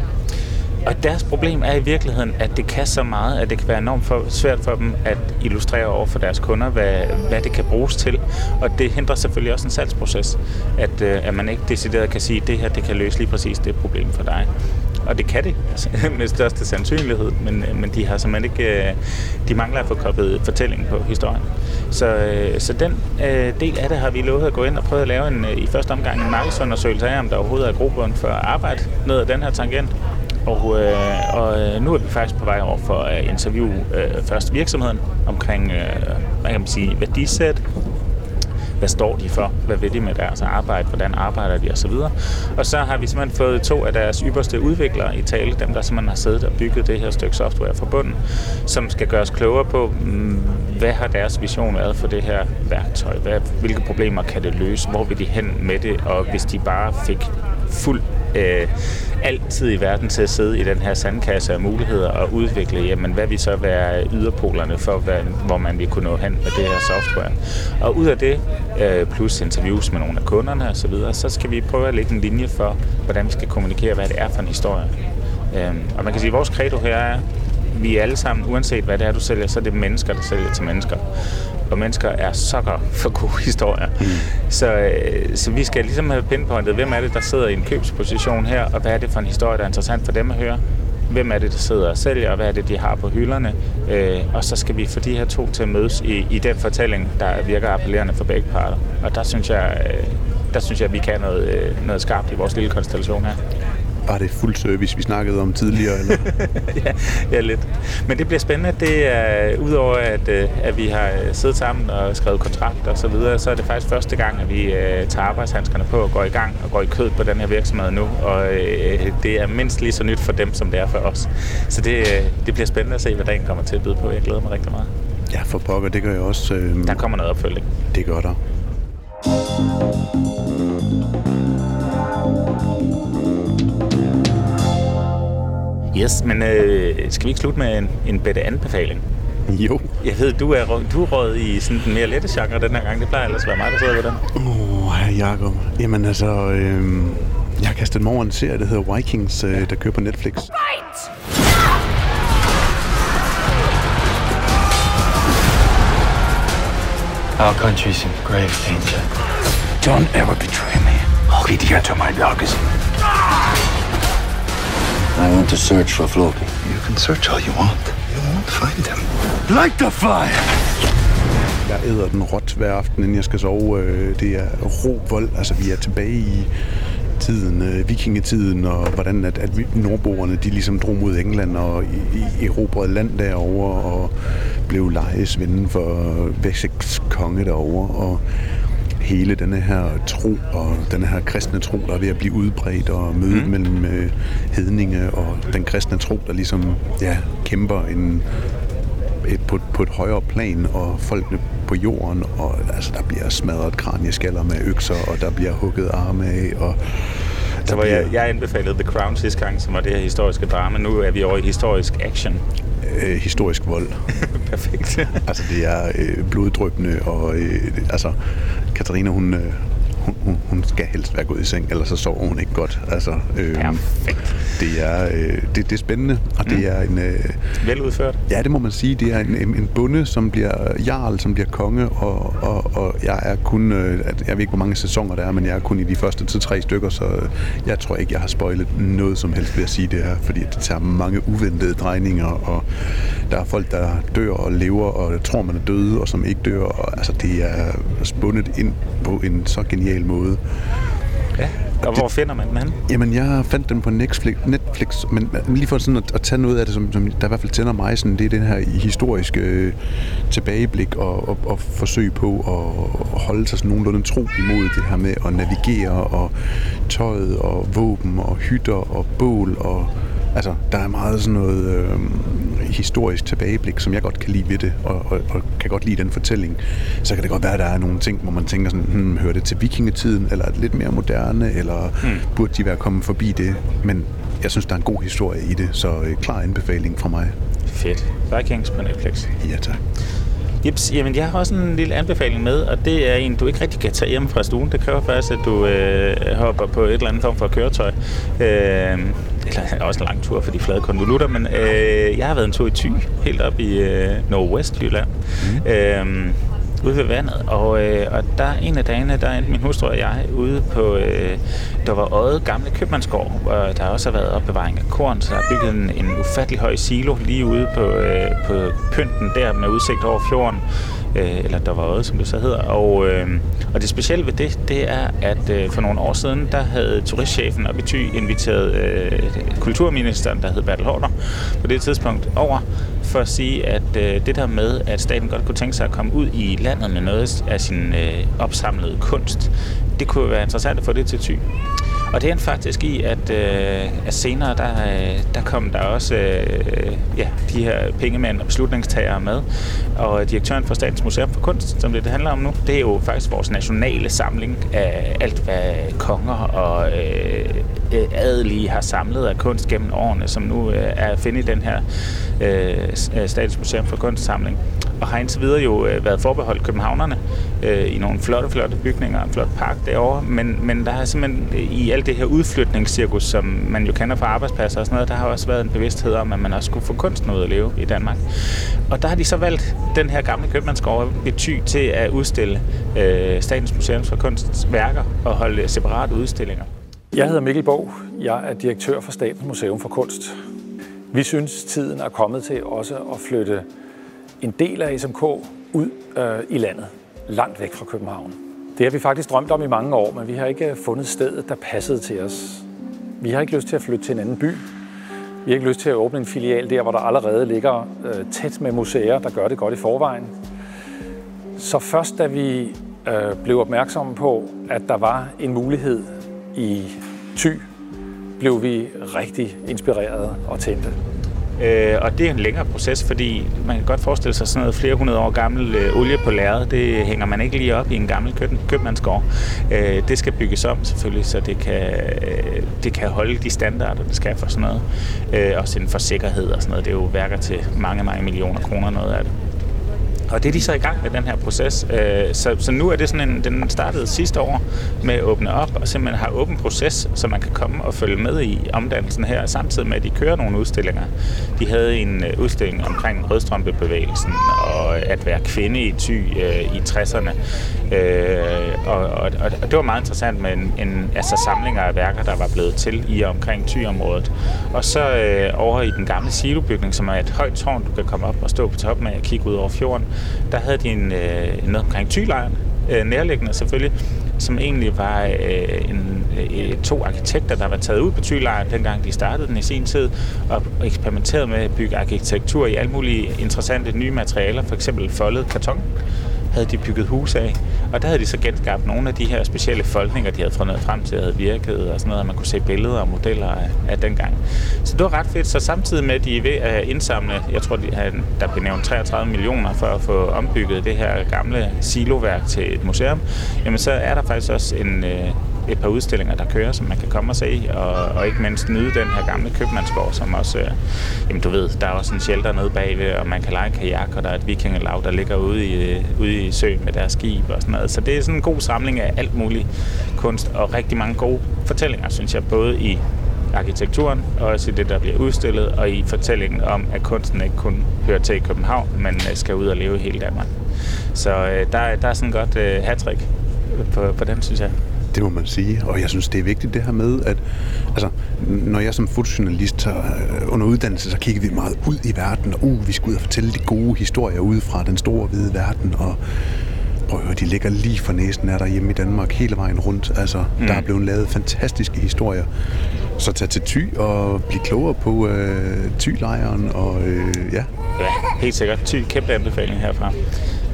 Og deres problem er i virkeligheden, at det kan så meget, at det kan være enormt for, svært for dem at illustrere over for deres kunder, hvad, hvad det kan bruges til. Og det hindrer selvfølgelig også en salgsproces, at, øh, at man ikke decideret kan sige, at det her det kan løse lige præcis det problem for dig. Og det kan det altså, med største sandsynlighed, men, øh, men de har simpelthen ikke, øh, de mangler at få koblet fortællingen på historien. Så, så den øh, del af det har vi lovet at gå ind og prøve at lave en, i første omgang en markedsundersøgelse af, om der overhovedet er grobund for at arbejde ned ad den her tangent. Og, øh, og øh, nu er vi faktisk på vej over for at interviewe øh, først virksomheden omkring, øh, hvad kan man sige, værdisæt, hvad står de for, hvad vil de med deres arbejde, hvordan arbejder de? Osv. Og så har vi simpelthen fået to af deres ypperste udviklere i tale, dem der simpelthen har siddet og bygget det her stykke software fra bunden, som skal gøre os klogere på, mm, hvad har deres vision været for det her værktøj, hvad, hvilke problemer kan det løse, hvor vil de hen med det, og hvis de bare fik fuld øh, altid i verden til at sidde i den her sandkasse af muligheder og udvikle, jamen hvad vi så være yderpolerne for, hvad, hvor man vil kunne nå hen med det her software. Og ud af det, øh, plus interviews med nogle af kunderne osv., så, videre, så skal vi prøve at lægge en linje for, hvordan vi skal kommunikere, hvad det er for en historie. Øh, og man kan sige, at vores credo her er, vi er alle sammen, uanset hvad det er, du sælger, så er det mennesker, der sælger til mennesker og mennesker er sokker for gode historier. Mm. Så, øh, så vi skal ligesom have pinpointet, hvem er det, der sidder i en købsposition her, og hvad er det for en historie, der er interessant for dem at høre. Hvem er det, der sidder og sælger, og hvad er det, de har på hylderne. Øh, og så skal vi få de her to til at mødes i, i den fortælling, der virker appellerende for begge parter. Og der synes jeg, øh, der synes jeg, at vi kan noget, øh, noget skarpt i vores lille konstellation her. Var det fuld service, vi snakkede om tidligere? Eller? ja, ja, lidt. Men det bliver spændende. Det er, udover at, øh, at vi har øh, siddet sammen og skrevet kontrakt og så videre, så er det faktisk første gang, at vi uh, tager arbejdshandskerne på og går i gang og går i kød på den her virksomhed nu. Og uh, det er mindst lige så nyt for dem, som det er for os. Så det, uh, det bliver spændende at se, hvad dagen kommer til at byde på. Jeg glæder mig rigtig meget. Ja, for pokker, det gør jeg også. Øh... Der kommer noget opfølging. Det gør der. Yes, men øh, skal vi ikke slutte med en, en bedre anbefaling? Jo. Jeg ved, du er, du er råd i sådan den mere lette genre den her gang. Det plejer ellers at være mig, der sidder ved den. Åh, oh, herre Jacob. Jamen altså, øh, jeg har kastet mig over en serie, der hedder Vikings, øh, der kører på Netflix. Right! Our country's in grave danger. Don't ever betray me. I'll be dear to my doggies. I want to search for Floki. You can search all you want. You won't find him. Light the fire! Jeg æder den råt hver aften, inden jeg skal sove. Øh, det er rå vold. Altså, vi er tilbage i tiden, øh, vikingetiden, og hvordan at, at vi, nordboerne, de ligesom drog mod England og i, i erobrede land derovre, og blev lejesvinde for Wessex konge derovre, og hele denne her tro og denne her kristne tro, der er ved at blive udbredt og møde mm. mellem øh, hedninge og den kristne tro, der ligesom ja, kæmper en, et, på, på et højere plan, og folkene på jorden, og altså, der bliver smadret kranieskaller med økser, og der bliver hugget arme af, og så var jeg, jeg anbefalede The Crown sidste gang, som var det her historiske drama. Nu er vi over i historisk action. Øh, historisk vold. Perfekt. altså, det er øh, bloddrøbende, og øh, altså, Katarina, hun, øh, hun, hun, hun skal helst være gået i seng, ellers så sover hun ikke godt. Altså, øh, Perfekt. Det er, øh, det, det er spændende, og det mm. er en... Øh, Veludført. Ja, det må man sige. Det er en, en, en bonde, som bliver jarl, som bliver konge, og, og, og jeg er kun... Øh, jeg ved ikke, hvor mange sæsoner der er, men jeg er kun i de første til tre stykker, så jeg tror ikke, jeg har spoilet noget som helst ved at sige det her, fordi det tager mange uventede drejninger, og der er folk, der dør og lever, og tror, man er døde, og som ikke dør. Og, altså, det er spundet ind på en så genial måde. Ja, og hvor finder man den? Jamen, jeg fandt den på Netflix, Netflix men lige for sådan at, at tage noget af det, som, som der i hvert fald tænder mig, sådan, det er den her historiske øh, tilbageblik og, og, og forsøg på at holde sig sådan nogenlunde tro imod det her med at navigere og tøjet og våben og hytter og bål og Altså, der er meget sådan noget øh, historisk tilbageblik, som jeg godt kan lide ved det, og, og, og kan godt lide den fortælling, så kan det godt være, at der er nogle ting, hvor man tænker sådan, hmm, hører det til vikingetiden, eller er det lidt mere moderne, eller hmm. burde de være kommet forbi det? Men jeg synes, der er en god historie i det, så øh, klar anbefaling fra mig. Fedt. Vikings på Netflix. Ja, tak. Jeps, jamen jeg har også en lille anbefaling med, og det er en, du ikke rigtig kan tage hjem fra stuen. Det kræver faktisk, at du øh, hopper på et eller andet form for køretøj. Øh, eller også en lang tur for de flade konvolutter, men øh, jeg har været en tur i Thy, helt op i øh, Nordvestjylland. Mm. Øh, ude ved vandet, og, øh, og der en af dagene, der endte min hustru og jeg ude på, øh, der var Øjet gamle købmandsgård, og der har også været opbevaring af korn, så der er bygget en, en ufattelig høj silo lige ude på, øh, på pynten der med udsigt over fjorden øh, eller der var som det så hedder. Og, øh, og det specielle ved det, det er, at øh, for nogle år siden, der havde turistchefen op i Thy inviteret øh, kulturministeren, der hed Bertel Hårder, på det tidspunkt over, for at sige, at øh, det der med, at staten godt kunne tænke sig at komme ud i landet med noget af sin øh, opsamlede kunst, det kunne være interessant at få det til Thy. Og det endte faktisk i, at, øh, at senere, der, øh, der kom der også øh, ja, de her pengemænd og beslutningstagere med. Og direktøren for Statens Museum for Kunst, som det, det handler om nu, det er jo faktisk vores nationale samling af alt, hvad konger og øh, Øh, adelige har samlet af kunst gennem årene, som nu øh, er at finde i den her øh, Statens Museum for Kunstsamling. og har indtil videre jo øh, været forbeholdt københavnerne øh, i nogle flotte, flotte bygninger og en flot park derovre, men, men der har simpelthen øh, i alt det her udflytningscirkus, som man jo kender fra arbejdspladser og sådan noget, der har også været en bevidsthed om, at man også skulle få kunsten ud at leve i Danmark. Og der har de så valgt den her gamle købmandsgård ty til at udstille øh, Statens Museum for Kunsts værker og holde separate udstillinger. Jeg hedder Mikkel Borg. Jeg er direktør for Statens Museum for Kunst. Vi synes, tiden er kommet til også at flytte en del af SMK ud øh, i landet, langt væk fra København. Det har vi faktisk drømt om i mange år, men vi har ikke øh, fundet stedet, der passede til os. Vi har ikke lyst til at flytte til en anden by. Vi har ikke lyst til at åbne en filial der, hvor der allerede ligger øh, tæt med museer, der gør det godt i forvejen. Så først da vi øh, blev opmærksomme på, at der var en mulighed i Thy, blev vi rigtig inspireret og tændte. Øh, og det er en længere proces, fordi man kan godt forestille sig sådan noget flere hundrede år gammel øh, olie på lærred. Det hænger man ikke lige op i en gammel køb, købmandsgård. Øh, det skal bygges om selvfølgelig, så det kan, øh, det kan holde de standarder, det skal for sådan noget. Øh, også inden for sikkerhed og sådan noget. Det er jo værker til mange, mange millioner kroner noget af det. Og det er de så i gang med den her proces. Øh, så, så nu er det sådan en, den startede sidste år med at åbne op og simpelthen har åben proces, så man kan komme og følge med i omdannelsen her, samtidig med at de kører nogle udstillinger. De havde en øh, udstilling omkring rødstrømpebevægelsen og øh, at være kvinde i ty i 60'erne. Og, og, og, det var meget interessant med en, en altså samlinger af værker, der var blevet til i og omkring tyområdet. Og så øh, over i den gamle silobygning, som er et højt tårn, du kan komme op og stå på toppen af og kigge ud over fjorden, der havde de en, øh, noget omkring tylejren, øh, nærliggende selvfølgelig, som egentlig var øh, en, øh, to arkitekter, der var taget ud på Thylejren, dengang de startede den i sin tid, og eksperimenterede med at bygge arkitektur i alle mulige interessante nye materialer, for eksempel foldet karton havde de bygget hus af. Og der havde de så genskabt nogle af de her specielle foldninger, de havde fundet frem til, at havde virket, og sådan noget, at man kunne se billeder og modeller af, af dengang. Så det var ret fedt. Så samtidig med, at de er ved at indsamle, jeg tror, de havde, der blev nævnt 33 millioner for at få ombygget det her gamle siloværk til et museum, jamen så er der faktisk også en, øh, et par udstillinger, der kører, som man kan komme og se, og, og ikke mindst nyde den her gamle købmandsgård, som også, øh, jamen du ved, der er også en shelter nede bagved, og man kan lege kajak, og der er et vikingelav, der ligger ude i, øh, ude i søen med deres skib og sådan noget. Så det er sådan en god samling af alt muligt kunst, og rigtig mange gode fortællinger, synes jeg, både i arkitekturen, og også i det, der bliver udstillet, og i fortællingen om, at kunsten ikke kun hører til i København, men øh, skal ud og leve i hele Danmark. Så øh, der, der er sådan godt øh, hattrick på, på den, synes jeg. Det må man sige, og jeg synes, det er vigtigt det her med, at altså, når jeg som fotojournalist tager øh, under uddannelse, så kigger vi meget ud i verden, og uh, vi skal ud og fortælle de gode historier ud fra den store hvide verden, og prøv at høre, de ligger lige for næsen af der hjemme i Danmark hele vejen rundt. Altså, mm. der er blevet lavet fantastiske historier. Så tag til Ty og bliv klogere på øh, Ty-lejren, og øh, ja. Ja, helt sikkert. Ty, kæmpe anbefaling herfra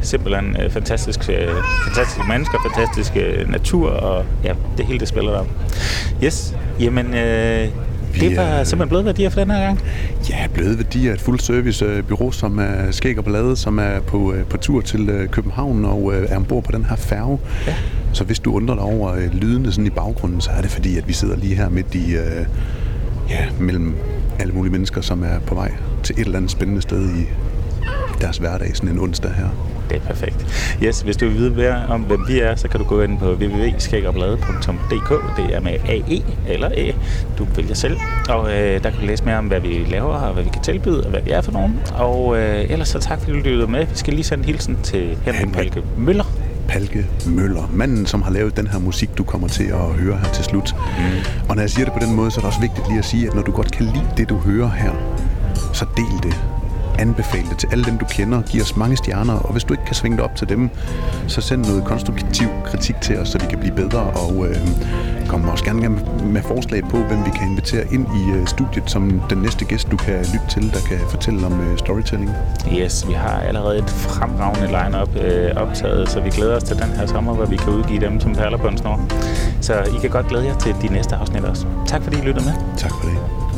simpelthen øh, fantastiske, øh, fantastiske mennesker, fantastiske natur, og ja, det hele det spiller der. Yes, jamen, øh, Vi Det var simpelthen bløde værdier for den her gang. Ja, Bløde Værdier er et fuld service øh, bureau, som er skæg og ballade, som er på, øh, på tur til øh, København og øh, er ombord på den her færge. Ja. Så hvis du undrer dig over øh, lydene sådan i baggrunden, så er det fordi, at vi sidder lige her midt i, øh, ja, mellem alle mulige mennesker, som er på vej til et eller andet spændende sted i deres hverdag, sådan en onsdag her. Det er perfekt. Yes, hvis du vil vide mere om, hvem vi er, så kan du gå ind på www.skægogbladet.dk. Det er med AE eller A. Du vælger selv. Og øh, der kan du læse mere om, hvad vi laver og hvad vi kan tilbyde og hvad vi er for nogen. Og øh, ellers så tak, fordi du lyttede med. Vi skal lige sende en hilsen til Henrik Palke Møller. Palke Møller, manden, som har lavet den her musik, du kommer til at høre her til slut. Mm. Og når jeg siger det på den måde, så er det også vigtigt lige at sige, at når du godt kan lide det, du hører her, så del det. Anbefale det til alle dem, du kender. Giv os mange stjerner, og hvis du ikke kan svinge det op til dem, så send noget konstruktiv kritik til os, så vi kan blive bedre, og øh, kom også gerne med, med forslag på, hvem vi kan invitere ind i øh, studiet som den næste gæst, du kan lytte til, der kan fortælle om øh, storytelling. Yes, vi har allerede et fremragende line-up øh, optaget, så vi glæder os til den her sommer, hvor vi kan udgive dem som perler på en snor. Så I kan godt glæde jer til de næste afsnit også. Tak fordi I lyttede med. Tak for det.